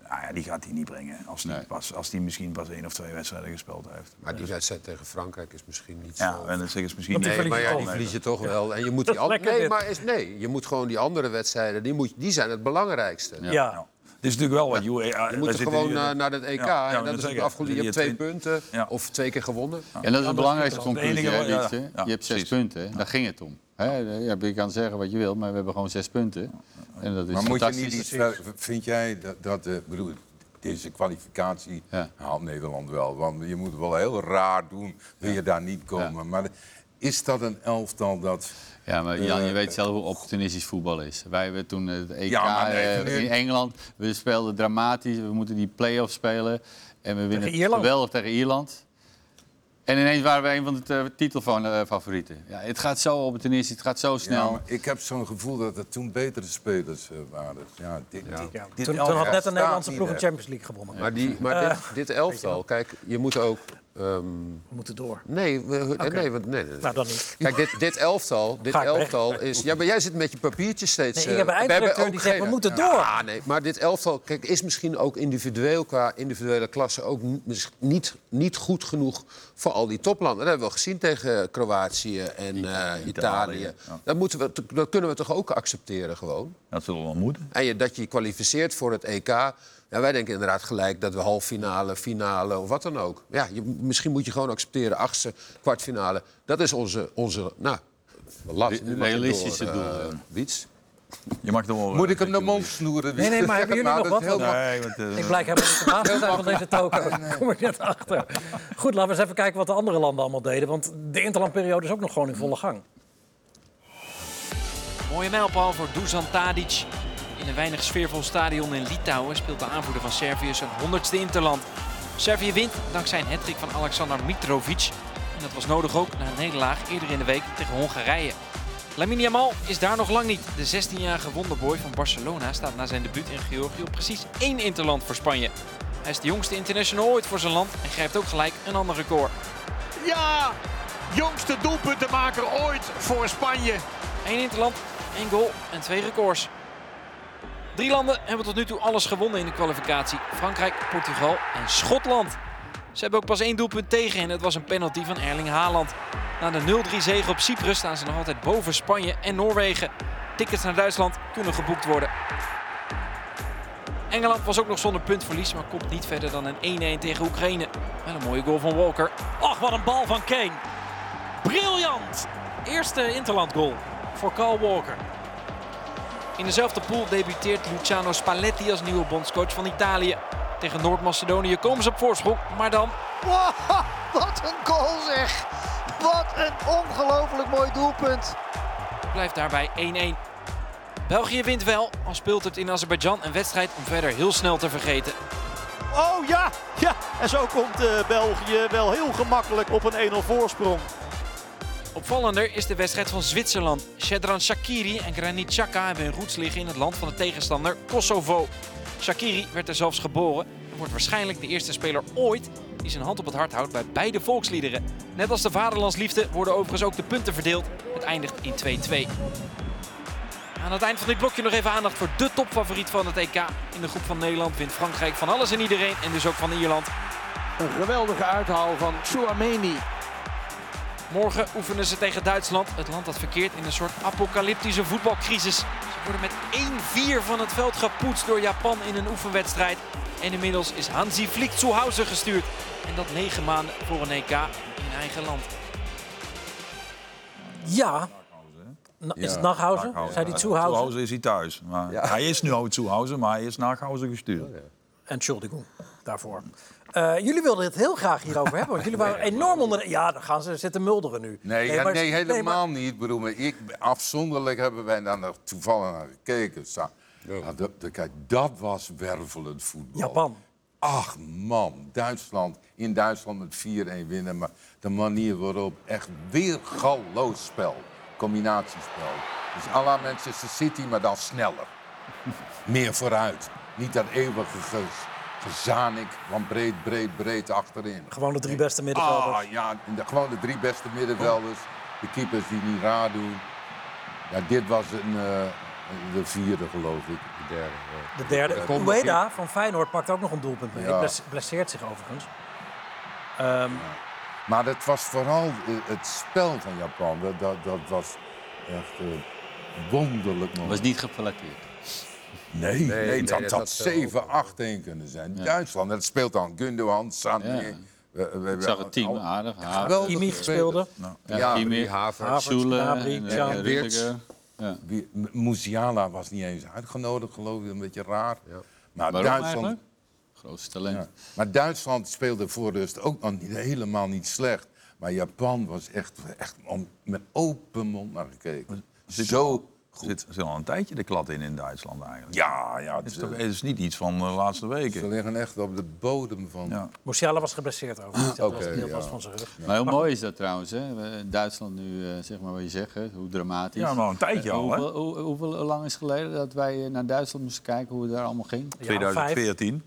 Nou ja, die gaat hij niet brengen. Als hij Nee. pas, als die misschien pas één of twee wedstrijden gespeeld heeft. Maar die wedstrijd tegen Frankrijk is misschien niet Ja, zo... en dan zeggen ze misschien nee, Nee, maar ja, die verlies je toch wel. En je moet Dat die is an- lekker nee, dit. maar is, nee, je moet gewoon die andere wedstrijden, die, moet, die zijn het belangrijkste. ja. Ja. Het is natuurlijk wel wat. Je, Je moet er gewoon naar, naar het EK. Ja, ja, en dat dat is het afgelopen. Je hebt twee punten Ja. of twee keer gewonnen. En dat is de belangrijkste dat is conclusie, hè, ja, ja, Je hebt zes precies. punten, daar ging het om. Hè? Ja, je kan zeggen wat je wil, maar we hebben gewoon zes punten. En dat is Maar moet je niet iets Vind jij dat, dat eh, bedoel, deze kwalificatie Ja. haalt Nederland wel? Want je moet het wel heel raar doen, wil je daar niet komen. Maar is dat een elftal dat... Ja, maar Jan, je Eh, weet zelf hoe opportunistisch voetbal is. Wij hebben toen het EK Ja, maar nee, eh, in Engeland. We speelden dramatisch. We moeten die play-offs spelen. En we winnen Ierland. geweldig tegen Ierland. En ineens waren we een van de uh, titelfavorieten. Ja, het gaat zo opportunistisch, het gaat zo Ja, snel. ik heb zo'n gevoel dat er toen betere spelers eh, waren. Ja, dit, dit- Ja. dit Toen, had net een Nederlandse ploeg. Champions League gewonnen. Maar, die, maar Eh, dit, dit elftal, kijk, je moet ook... ehm, We moeten door. nee, we- nee, want- nee, nee, nee. Nou, dan niet. Kijk, dit, dit elftal, dit weg. elftal is... Ja, maar jij zit met je papiertjes steeds... Nee, ik heb eh, een we hebben eindredacteur ook die zegt, we moeten door. Ja, nee, maar dit elftal kijk, is misschien ook individueel qua individuele klasse... ook niet, niet goed genoeg voor al die toplanden. Dat hebben we wel gezien tegen Kroatië en eh, Italië. ja. Dat, moeten we, dat kunnen we toch ook accepteren gewoon? Dat zullen we wel moeten. En je, dat je je kwalificeert voor het EK. Ja, wij denken inderdaad gelijk dat we halffinale, finale of wat dan ook. Ja, je, misschien moet je gewoon accepteren, achtste, kwartfinale. Dat is onze, onze nou, lat. Nu realistische door, doel, eh. Wiets. Je mag door. Moet ik hem de mond snoeren? Nee, nee, maar hebben jullie nog wat? Heel Nee, want, eh, Ik blijk helemaal niet te zijn van deze toko. Daar kom ik net achter. Goed, laten we eens even kijken wat de andere landen allemaal deden. Want de interlandperiode is ook nog gewoon in volle gang. Mooie mijlpaal voor Dusan Tadic. In een weinig sfeervol stadion in Litouwen speelt de aanvoerder van Servië zijn 100ste interland. Servië wint dankzij een hattrick van Alexander Mitrovic. En dat was nodig ook na een nederlaag eerder in de week tegen Hongarije. Lamine Yamal is daar nog lang niet. De 16-jarige wonderboy van Barcelona staat na zijn debuut in Georgië op precies één interland voor Spanje. Hij is de jongste international ooit voor zijn land en grijpt ook gelijk een ander record. Ja, jongste doelpuntenmaker ooit voor Spanje. Eén interland, één goal en twee records. Drie landen hebben tot nu toe alles gewonnen in de kwalificatie. Frankrijk, Portugal en Schotland. Ze hebben ook pas één doelpunt tegen en het was een penalty van Erling Haaland. Na de 0-3 zege op Cyprus staan ze nog altijd boven Spanje en Noorwegen. Tickets naar Duitsland kunnen geboekt worden. Engeland was ook nog zonder puntverlies, maar komt niet verder dan een 1-1 tegen Oekraïne. Wel een mooie goal van Walker. Ach, wat een bal van Kane. Briljant. Eerste interlandgoal voor Carl Walker. In dezelfde pool debuteert Luciano Spalletti als nieuwe bondscoach van Italië. Tegen Noord-Macedonië komen ze op voorsprong, maar dan Wow, wat een goal zeg! Wat een ongelooflijk mooi doelpunt. blijft daarbij 1-1. België wint wel, al speelt het in Azerbeidzjan een wedstrijd om verder heel snel te vergeten. Oh ja, ja. En zo komt eh, België wel heel gemakkelijk op een 1-0 voorsprong. Opvallender is de wedstrijd van Zwitserland. Shedran Shakiri en Granit Xhaka hebben hun roots liggen in het land van de tegenstander Kosovo. Shakiri werd er zelfs geboren en wordt waarschijnlijk de eerste speler ooit die zijn hand op het hart houdt bij beide volksliederen. Net als de vaderlandsliefde worden overigens ook de punten verdeeld. Het eindigt in 2-2. Aan het eind van dit blokje nog even aandacht voor de topfavoriet van het EK. In de groep van Nederland wint Frankrijk van alles en iedereen en dus ook van Ierland. Een geweldige uithaal van Chouameni. Morgen oefenen ze tegen Duitsland, het land dat verkeert in een soort apocalyptische voetbalcrisis. Ze worden met 1-4 van het veld gepoetst door Japan in een oefenwedstrijd. En inmiddels is Hansi Flick zu Hause gestuurd. En dat negen maanden voor een EK in eigen land. Ja. Na- Is het Nachhausen? Zei die Zuhausen? Zuhausen is hij thuis. Maar Hij is nu al Zuhausen, maar hij is naar Hausen gestuurd. En Entschuldigung daarvoor. Eh, jullie wilden het heel graag hierover hebben, want jullie waren enorm onder... de- Ja, dan gaan ze zitten mulderen nu. Nee, ja, maar- nee helemaal maar- niet. Ik bedoel, maar ik, afzonderlijk hebben wij daar toevallig naar gekeken. Ja, dat, dat- kijk, dat was wervelend voetbal. Japan. Ach man, Duitsland, in Duitsland met 4-1 winnen. Maar de manier waarop echt weer galloos spel. Combinatiespel. Dus à la Manchester City, maar dan sneller. Meer vooruit. Niet dat eeuwige ge- gezanik van breed, breed, breed achterin. Gewoon de drie beste middenvelders. Ah, ja, de, gewoon de drie beste middenvelders. De keepers die niet raar doen. Ja, dit was een, eh, de vierde, geloof ik. De derde. ja. De derde. Ueda van Feyenoord pakt ook nog een doelpunt mee. Ja. Hij bles- blesseert zich overigens. Ehm, Maar het was vooral eh, het spel van Japan. Dat, dat, dat was echt eh, wonderlijk. Dat nog. was niet geflatteerd. Nee, nee, nee, dat dat had had veel 7-8-1 kunnen zijn. Duitsland, dat speelt dan Gundogan, Sané. Ja. We- we- we- Ik zag het team al- aardig. Haver, Kimi speelde. ja, Ja, Kimi, Havertz. Can. eh. Ja. Musiala was niet eens uitgenodigd, geloof ik. Een beetje raar. Maar Waarom Duitsland, eigenlijk? Grootste talent. Ja. Maar Duitsland speelde voor rust ook nog niet, helemaal niet slecht. Maar Japan was echt, echt om, met open mond naar gekeken. Zo Zit, zit al een tijdje de klad in in Duitsland eigenlijk. Ja, ja. Het is, toch, het is niet iets van de laatste Ze weken. liggen echt op de bodem van... Ja. Musiala was geblesseerd over. Dat was een deel ja. was van zijn rug. Maar heel mooi is dat trouwens. Hè? Duitsland nu, eh, zeg maar wat je zegt, hè? hoe dramatisch. ja, maar een tijdje Eh, al, hè? hoeveel, hoe, hoeveel lang is het geleden dat wij naar Duitsland moesten kijken hoe het daar allemaal ging? Ja, vijf. 2014.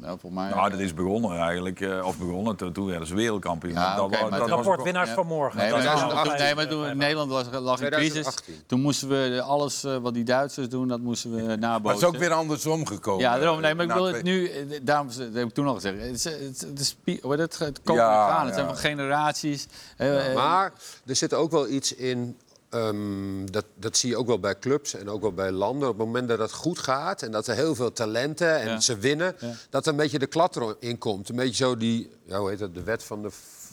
Nou, voor mij, Nou, dat is begonnen eigenlijk. eh, Of begonnen, toen, toen werden ze wereldkampioen. Ja, dat, maar dat was winnaars Ja. van morgen. Nee, maar, Dat is toen- toen- vijf, nee, maar eh, toen vijf. Nederland was, lag in crisis. 2018. Toen moesten we alles eh, wat die Duitsers doen, dat moesten we Maar het nabootsen. is ook weer andersom gekomen. Ja, daarom. Nee, maar ik wil het nu... eh, Daarom dat heb ik toen al gezegd. Het, is, het, is- het, het, het komen Ja, en gaan. Het zijn van generaties. Eh, eh, Maar er zit ook wel iets in. Ehm, dat, dat zie je ook wel bij clubs en ook wel bij landen. Op het moment dat het goed gaat en dat er heel veel talenten en Ja. ze winnen, Ja. dat er een beetje de klad erin komt. Een beetje zo die, ja, hoe heet dat, de wet van de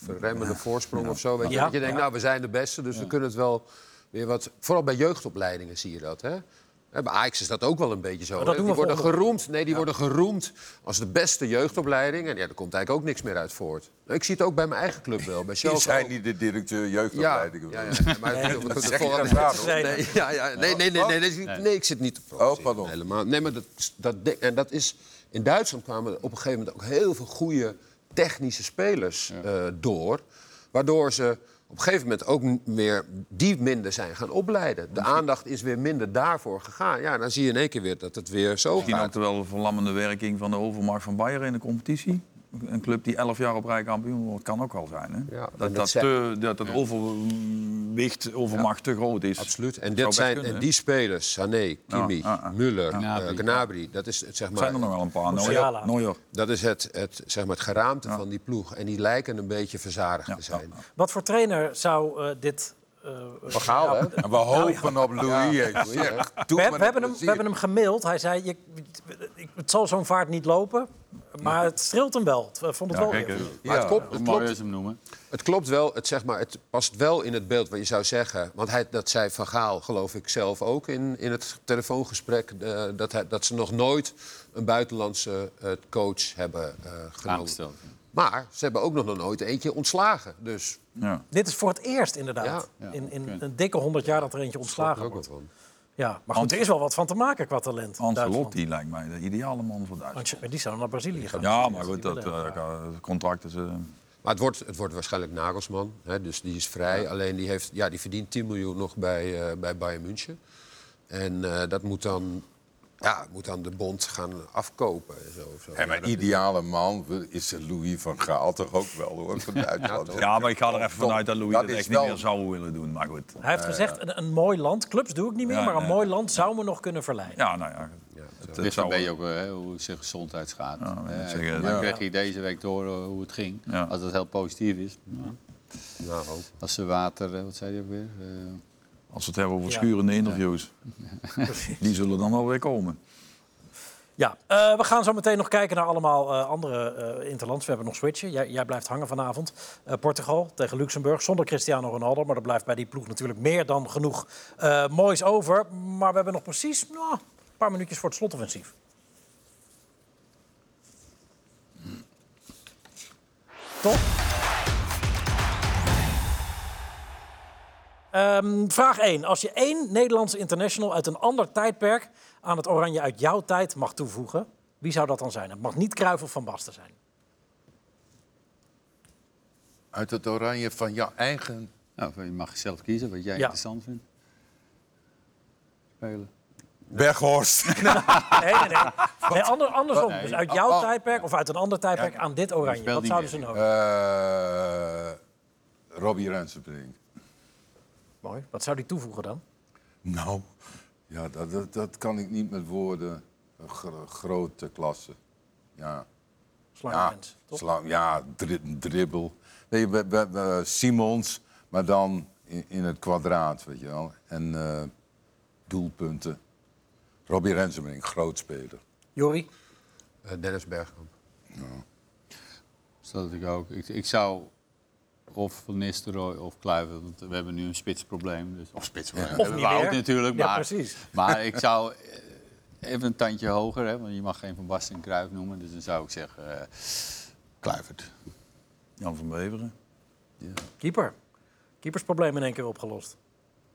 verremmende voorsprong of zo. Weet je, dat je denkt, nou, we zijn de beste, dus we kunnen het wel weer wat. Vooral bij jeugdopleidingen zie je dat, hè? Bij Ajax is dat ook wel een beetje zo. Maar dat Die worden volgende- geroemd. Nee, die worden geroemd als de beste jeugdopleiding. En ja, daar komt eigenlijk ook niks meer uit voort. Ik zie het ook bij mijn eigen club wel. Bij Die zijn niet de directeur Ja, jeugdopleiding. ja, ja. Maar dat zeg je dan raar, hoor. Nee, ja, ja. nee, nee, nee, nee, nee, nee, ik zit niet te provoceren. pardon. Helemaal. Nee, maar dat, dat, en dat is... In Duitsland kwamen op een gegeven moment ook heel veel goede technische spelers eh, door. Waardoor ze op een gegeven moment ook weer die minder zijn gaan opleiden. De aandacht is weer minder daarvoor gegaan. Ja, dan zie je in één keer weer dat het weer zo Misschien ook gaat. de wel verlammende werking van de overmacht van Bayern in de competitie. Een club die 11 jaar op rij kampioen wordt, kan ook wel zijn. Hè? Ja, dat, dat zijn- te, dat het overwicht, overmacht te groot is. Absoluut. En, dit zijn, kunnen, en die spelers, Sané, Kimi, Ja. Müller, Gnabry. eh, Gnabry, dat is het, zeg maar... zijn er nog wel een paar. Neuer. Neuer. Dat is het, het, zeg maar het geraamte van die ploeg. En die lijken een beetje verzadigd Ja, te zijn. Wat voor trainer zou eh, dit... eh, Van Gaal, hè? En we hopen op Louis. We, we, hebben hem, we hebben hem gemaild. Hij zei, je, het zal zo'n vaart niet lopen. Maar het streelt hem wel. Ik vond het Ja, wel kijk. Maar het, klopt, het, klopt, hem noemen. het klopt wel, het, zeg maar, het past wel in het beeld wat je zou zeggen. Want hij, dat zei Van Gaal, geloof ik zelf ook in, in het telefoongesprek... eh, dat, hij, dat ze nog nooit een buitenlandse eh, coach hebben eh, genomen. Maar ze hebben ook nog nooit eentje ontslagen. Dus Ja. Dit is voor het eerst inderdaad. Ja. Ja, in in een dikke honderd jaar dat er eentje ontslagen wordt. Ja, maar goed, er is wel wat van te maken qua talent. Ancelotti lijkt mij de ideale man voor Duitsland. Ance- Die zou naar Brazilië gaan. Ja, maar goed, dat eh, contract is... eh, Maar het wordt, het wordt waarschijnlijk Nagelsman. Hè, dus die is vrij. Alleen die, heeft, ja, die verdient 10 miljoen nog bij, eh, bij Bayern München. En eh, dat moet dan, ja, moet dan de bond gaan afkopen. En zo, of zo. Hey, maar Ja, dat is- ideale man is Louis van Gaal toch ook wel hoor, van Duitsland. Ja, maar ik ga er even vanuit dat Louis Dat echt wel- niet meer zou willen doen. Maar goed. Hij heeft gezegd, een, een mooi land, clubs doe ik niet meer, Ja, maar een ja. mooi land zou me nog kunnen verleiden. Ja, nou ja. Ja, het, Dus dan zou- ben je ook eh, hè, hoe zijn gezondheid gaat. Eh, dan ja. kreeg je deze week horen hoe het ging. Ja. Als dat heel positief is. Ja. nou, ook. Als ze water, eh, wat zei hij ook weer? Als we het hebben over schurende interviews. Die zullen dan wel weer komen. Ja, eh, we gaan zo meteen nog kijken naar allemaal eh, andere eh interlands. We hebben nog switchen. Jij, jij blijft hangen vanavond. Portugal tegen Luxemburg zonder Cristiano Ronaldo. Maar er blijft bij die ploeg natuurlijk meer dan genoeg moois over. Maar we hebben nog precies nou, een paar minuutjes voor het slotoffensief. Top. Ehm, vraag 1. Als je één Nederlandse international uit een ander tijdperk aan het oranje uit jouw tijd mag toevoegen, wie zou dat dan zijn? Het mag niet Cruijff of Van Basten zijn. Uit het oranje van jouw eigen... nou, je mag zelf kiezen wat jij Ja. interessant vindt. Spelen. Berghorst. Nee, nee, nee. nee ander, andersom. Nee. Dus uit jouw Oh, oh. tijdperk of uit een ander tijdperk aan dit oranje. Wat zouden ze nodig Eh Robbie Rensenbrink. Mooi. Wat zou die toevoegen dan? Nou, ja, dat, dat, dat kan ik niet met woorden. Grote klasse. Ja, Slangenmens, ja, ja dri- dribbel. Je, we, we- we- Simons, maar dan in, in het kwadraat, weet je wel. En eh, doelpunten. Robbie Rensenbrink, groot speler. Jori? Eh, Dennis Bergkamp. Dus dat ik ook. Ik, ik zou of Van Nistelrooy of Kluivert, want we hebben nu een spitsprobleem. Dus, of spitsprobleem. Of we niet meer. natuurlijk, Ja, maar, precies. maar ik zou eh, even een tandje hoger, hè, want je mag geen Van Basten en Cruijff noemen. Dus dan zou ik zeggen eh Kluivert. Jan van Beveren. Keeper. Keepersprobleem in één keer opgelost.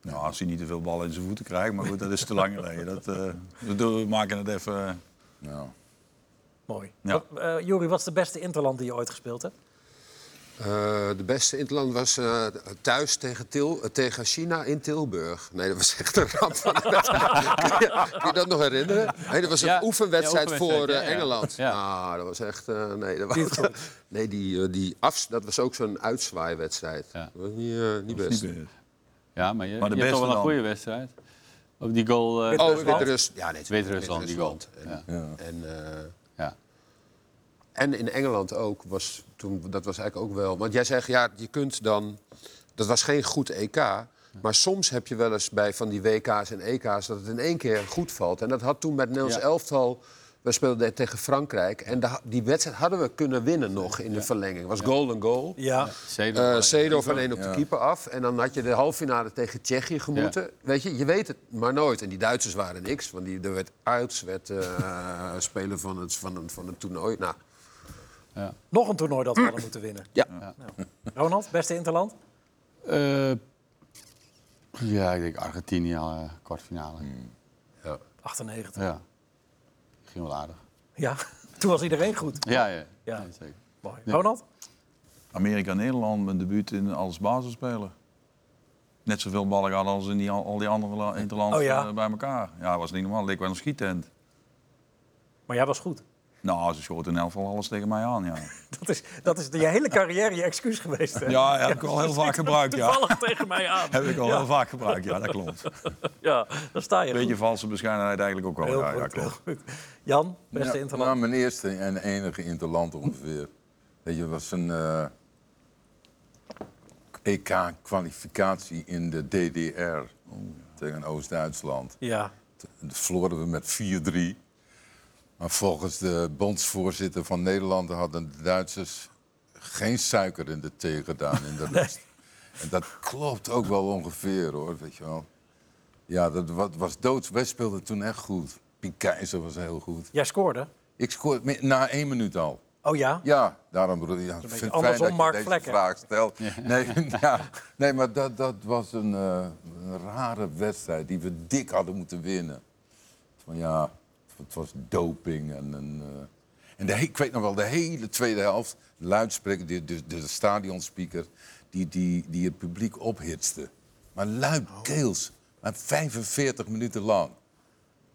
Nou, als hij niet te veel ballen in zijn voeten krijgt. Maar goed, dat is te lang geleden. Dat, eh, we maken het even... Ja. Mooi. Ja. Wat, Juri, wat is de beste interland die je ooit gespeeld hebt? Eh, de beste interland was eh, thuis tegen, Til, eh, tegen China in Tilburg. Nee, dat was echt een ramp. van een wedstrijd. kun, je, kun je dat nog herinneren? Nee, dat was een Ja, oefenwedstrijd ja, voor oefenwedstrijd, ja, ja. Engeland. Ja. Ah, dat was echt... eh, nee, dat was, nee die, die afs, dat was ook zo'n uitzwaaiwedstrijd. Ja. Dat was niet, eh, niet best. Ja, maar je, Maar de je hebt toch wel een goede wedstrijd. Op die goal... eh, Oh, Wit-Rusland? Ja, nee, het Wit-Rusland, die goal. En, en, eh, Ja. En in Engeland ook, was toen, dat was eigenlijk ook wel... Want jij zegt, ja, je kunt dan... Dat was geen goed EK. Maar soms heb je wel eens bij van die WK's en EK's... dat het in één keer goed valt. En dat had toen met Nederlands Ja. elftal... We speelden tegen Frankrijk. En die wedstrijd hadden we kunnen winnen nog in de verlenging. Het was golden goal. Ja. Seedorf. Eh Seedorf alleen op de keeper af. En dan had je de halffinale tegen Tsjechië gemoeten. Weet je, je weet het maar nooit. En die Duitsers waren niks. Want die, er werd Uits, werd eh, speler van het, van, het, van het toernooi. Nou, Nog een toernooi dat we hadden moeten winnen. ja. Ronald, beste interland? Eh, ja, ik denk Argentinië, eh, kwartfinale. ja. 98. Ja. Ging wel aardig. Ja, toen was iedereen goed. Ja, ja. Ja. Nee, zeker. Mooi. Ronald? Amerika-Nederland, mijn debuut in, als basisspeler. Net zoveel ballen gehad als in die, al die andere la- interlands Oh ja? eh, bij elkaar. Ja, dat was niet normaal. Leek wel een schiettent. Maar jij was goed. Nou, ze schoten in elk geval alles tegen mij aan, ja. Dat is, dat is je hele carrière je excuus geweest. Hè? Ja, heb ik al heel vaak gebruikt, ja. Toevallig tegen mij aan. Heb ik al ja. heel vaak gebruikt, ja, dat klopt. Ja, daar sta je Een beetje goed. valse bescheidenheid eigenlijk ook wel. Heel Ja, goed, ja, klopt. heel goed. Jan, beste Ja, interland? nou, mijn eerste en enige interland ongeveer. Weet je, was een eh, EK-kwalificatie in de DDR tegen Oost-Duitsland. Ja. Dat verloren we met 4-3. Maar volgens de bondsvoorzitter van Nederland hadden de Duitsers geen suiker in de thee gedaan in de rust. En dat klopt ook wel ongeveer hoor, weet je wel. Ja, dat wa- was doods. Wij speelden toen echt goed. Piet Keizer was heel goed. Jij scoorde? Ik scoorde na één minuut al. Oh ja? Ja, daarom ik. Ja, ik vind andersom, fijn dat Mark je deze Vlekken. vraag stelt. Nee, ja, nee, maar dat, dat was een, eh, een rare wedstrijd die we dik hadden moeten winnen. Van ja, het was doping en een. eh, en de, ik weet nog wel, de hele tweede helft, de luidspreker, de, de, de stadionspeaker, die, die, die het publiek ophitste. Maar luidkeels, maar 45 minuten lang. Ik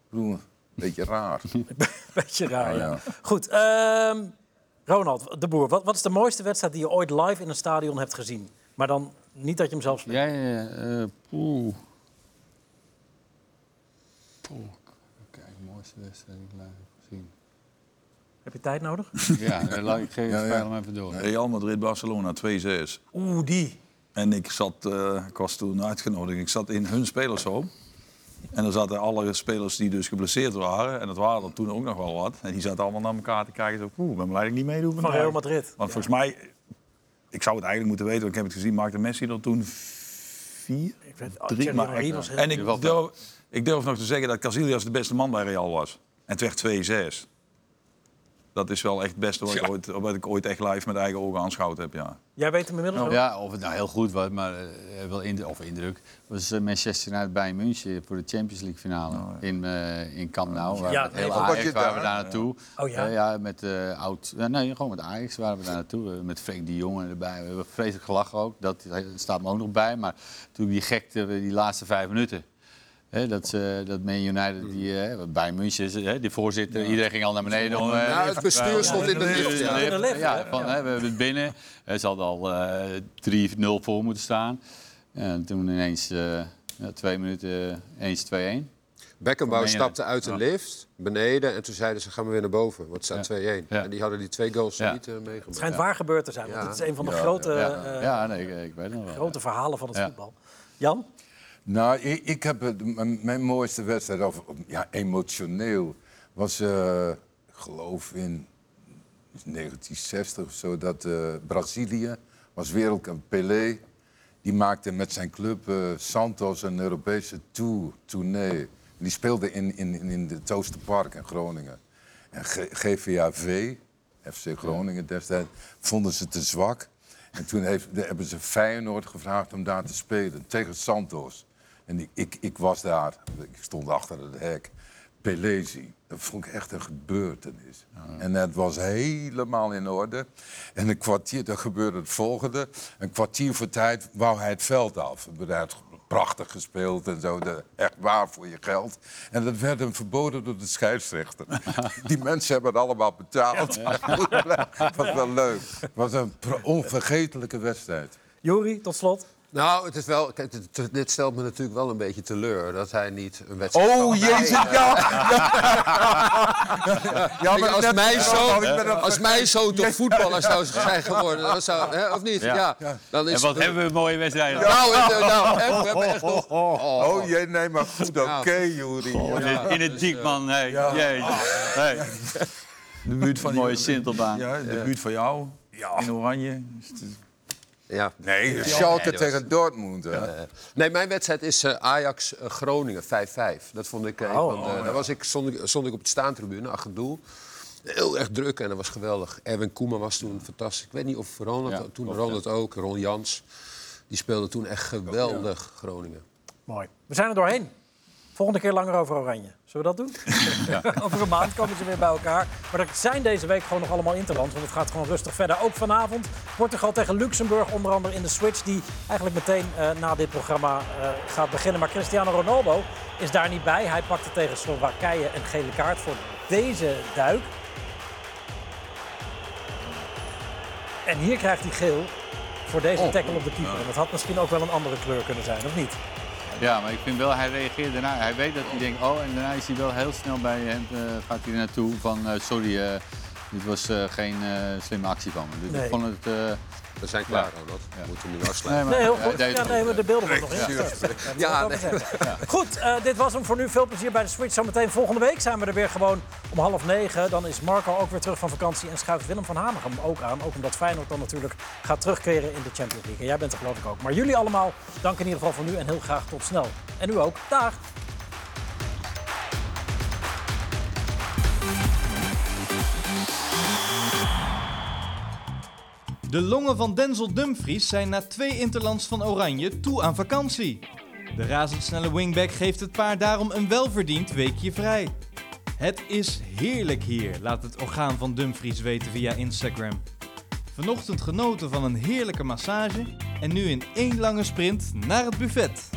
bedoel, een beetje raar. Beetje raar, ja. Goed, ehm, Ronald de Boer, wat, wat is de mooiste wedstrijd die je ooit live in een stadion hebt gezien? Maar dan niet dat je hem zelf speelt. Ja, ja, ja. eh, poeh. Poeh. Kijk, de wedstrijd live heb gezien. Heb je tijd nodig? Ja, laat ik geef Ja, ja. hem even door. Real Madrid-Barcelona 2-6. Oeh, die. En ik, zat, eh, ik was toen uitgenodigd. Ik zat in hun spelershome. En er zaten alle spelers die dus geblesseerd waren. En dat waren er toen ook nog wel wat. En die zaten allemaal naar elkaar te kijken. Zo, Oeh, ik ben blij dat ik niet meedoe Van vandaag. Real Madrid. Want volgens mij, ik zou het eigenlijk moeten weten, want ik heb het gezien, maakte Messi er toen vier? Ik weet, Drie, maar En ik ik durf nog te zeggen dat Casillas de beste man bij Real was. En het werd 2-6. Dat is wel echt het beste wat, ik ooit, wat ik ooit echt live met eigen ogen aanschouwd heb, ja. Jij weet hem inmiddels wel? Ja, of het nou heel goed was, maar eh, wel indruk, of indruk, was eh, Manchester United bij München voor de Champions League finale in, eh in Camp Nou. Waar Ja, heel Ajax waren daar? we daar naartoe. Oh ja? Ja, met eh oud, ja, nee, gewoon met Ajax waren we daar naartoe. Met Freek de Jonge erbij. We hebben vreselijk gelachen ook. Dat staat me ook nog bij. Maar toen die gekte, die laatste vijf minuten. Hè, dat, ze, dat Man United, die, eh, bij München, die voorzitter, iedereen ging al naar beneden. Om, eh, Nou, het bestuur stond in de lift. Ja. Ja. In de lift, ja, hè? van, hè, we hebben het binnen. Ze hadden al eh 3-0 voor moeten staan. En toen ineens eh, ja, twee minuten eens 2-1. Beckenbauer Meen je stapte uit de lift, beneden. En toen zeiden ze, gaan we weer naar boven. Want het staat 2-1. Ja. En die hadden die twee goals Ja. niet eh, Het meegemaakt. schijnt waar gebeurd te zijn. Want het is een van de grote, eh, nee, ik, ik weet het nog wel. grote verhalen van het Ja. voetbal. Jan? Nou, ik, ik heb het, mijn, mijn mooiste wedstrijd, of ja, emotioneel, was, ik geloof in 1960 of zo, dat eh, Brazilië was wereldkampioen. Pelé, die maakte met zijn club eh, Santos een Europese tour, tournee. Die speelde in, in, in- in het Oosterpark in Groningen. En G- GVAV, FC Groningen destijds, vonden ze te zwak. En toen heeft, hebben ze Feyenoord gevraagd om daar te spelen tegen Santos. En ik, ik, ik was daar, ik stond achter het hek. Pelezi, dat vond ik echt een gebeurtenis. En het was helemaal in orde. En een kwartier, dan gebeurde het volgende. Een kwartier voor tijd wou hij het veld af. Hij had prachtig gespeeld en zo, de- echt waar voor je geld. En dat werd hem verboden door de scheidsrechter. Die mensen hebben het allemaal betaald. Het was wel leuk. Het was een onvergetelijke wedstrijd. Juri, tot slot. Nou, het is wel, kijk, dit- stelt me natuurlijk wel een beetje teleur dat hij niet een wedstrijd. Oh, jezus, eh, ja! ja Kijk, als, mij zo, als mij zo tot voetballer zou zijn geworden, dan zou, hè, of niet? Ja. Ja. Dan is En wat hebben we een mooie wedstrijden. Nou, eh, nou, hè, we hebben echt nog. Oh, jee, nee, maar goed, oké, Ja. Juri. In het- In het dik, man. Hey, jezus. Hey. De buurt van Mooie Sintelbaan. Ja, de buurt van jou. In Oranje. Ja. Nee, Schalke Nee, dat was- tegen Dortmund. hè. Eh, nee, mijn wedstrijd is eh, Ajax-Groningen 5-5. Dat vond ik. eh, Oh, eh, daar was ik, stond, ik, stond ik op de staantribune, achter het doel. Heel erg druk en dat was geweldig. Erwin Koeman was toen fantastisch. Ik weet niet of Ronald, Ja, toen Ronald ook, Ron Jans. Die speelde toen echt geweldig, Groningen. Mooi. We zijn er doorheen. Volgende keer langer over Oranje. Zullen we dat doen? over een maand komen ze weer bij elkaar. Maar er zijn deze week gewoon nog allemaal interlands. Want het gaat gewoon rustig verder. Ook vanavond Portugal tegen Luxemburg. Onder andere in de switch die eigenlijk meteen eh, na dit programma eh, gaat beginnen. Maar Cristiano Ronaldo is daar niet bij. Hij pakte tegen Slowakije een gele kaart voor deze duik. En hier krijgt hij geel voor deze tackle op de keeper. En dat had misschien ook wel een andere kleur kunnen zijn, of niet? Ja, maar ik vind wel, hij reageert daarna. Hij weet dat hij denkt, oh, en daarna is hij wel heel snel bij hem, eh, gaat hij er naartoe van, eh, sorry, eh, dit was geen slimme actie van me. Dus Nee. Ik vond het... We zijn klaar, Ronald. We moeten nu afsluiten. nee, Nee, heel goed. Ja, nee, maar de beelden worden nog ingesteld. Ja, Ja, nee. Goed, eh, dit was hem voor nu. Veel plezier bij de Switch. Zometeen volgende week zijn we er weer gewoon om half negen. Dan is Marco ook weer terug van vakantie en schuift Willem van Hanegem ook aan. Ook omdat Feyenoord dan natuurlijk gaat terugkeren in de Champions League. En jij bent er geloof ik ook. Maar jullie allemaal, dank in ieder geval voor nu en heel graag tot snel. En u ook. Dag! De longen van Denzel Dumfries zijn na twee interlands van Oranje toe aan vakantie. De razendsnelle wingback geeft het paar daarom een welverdiend weekje vrij. Het is heerlijk hier, laat het orgaan van Dumfries weten via Instagram. Vanochtend genoten van een heerlijke massage en nu in één lange sprint naar het buffet.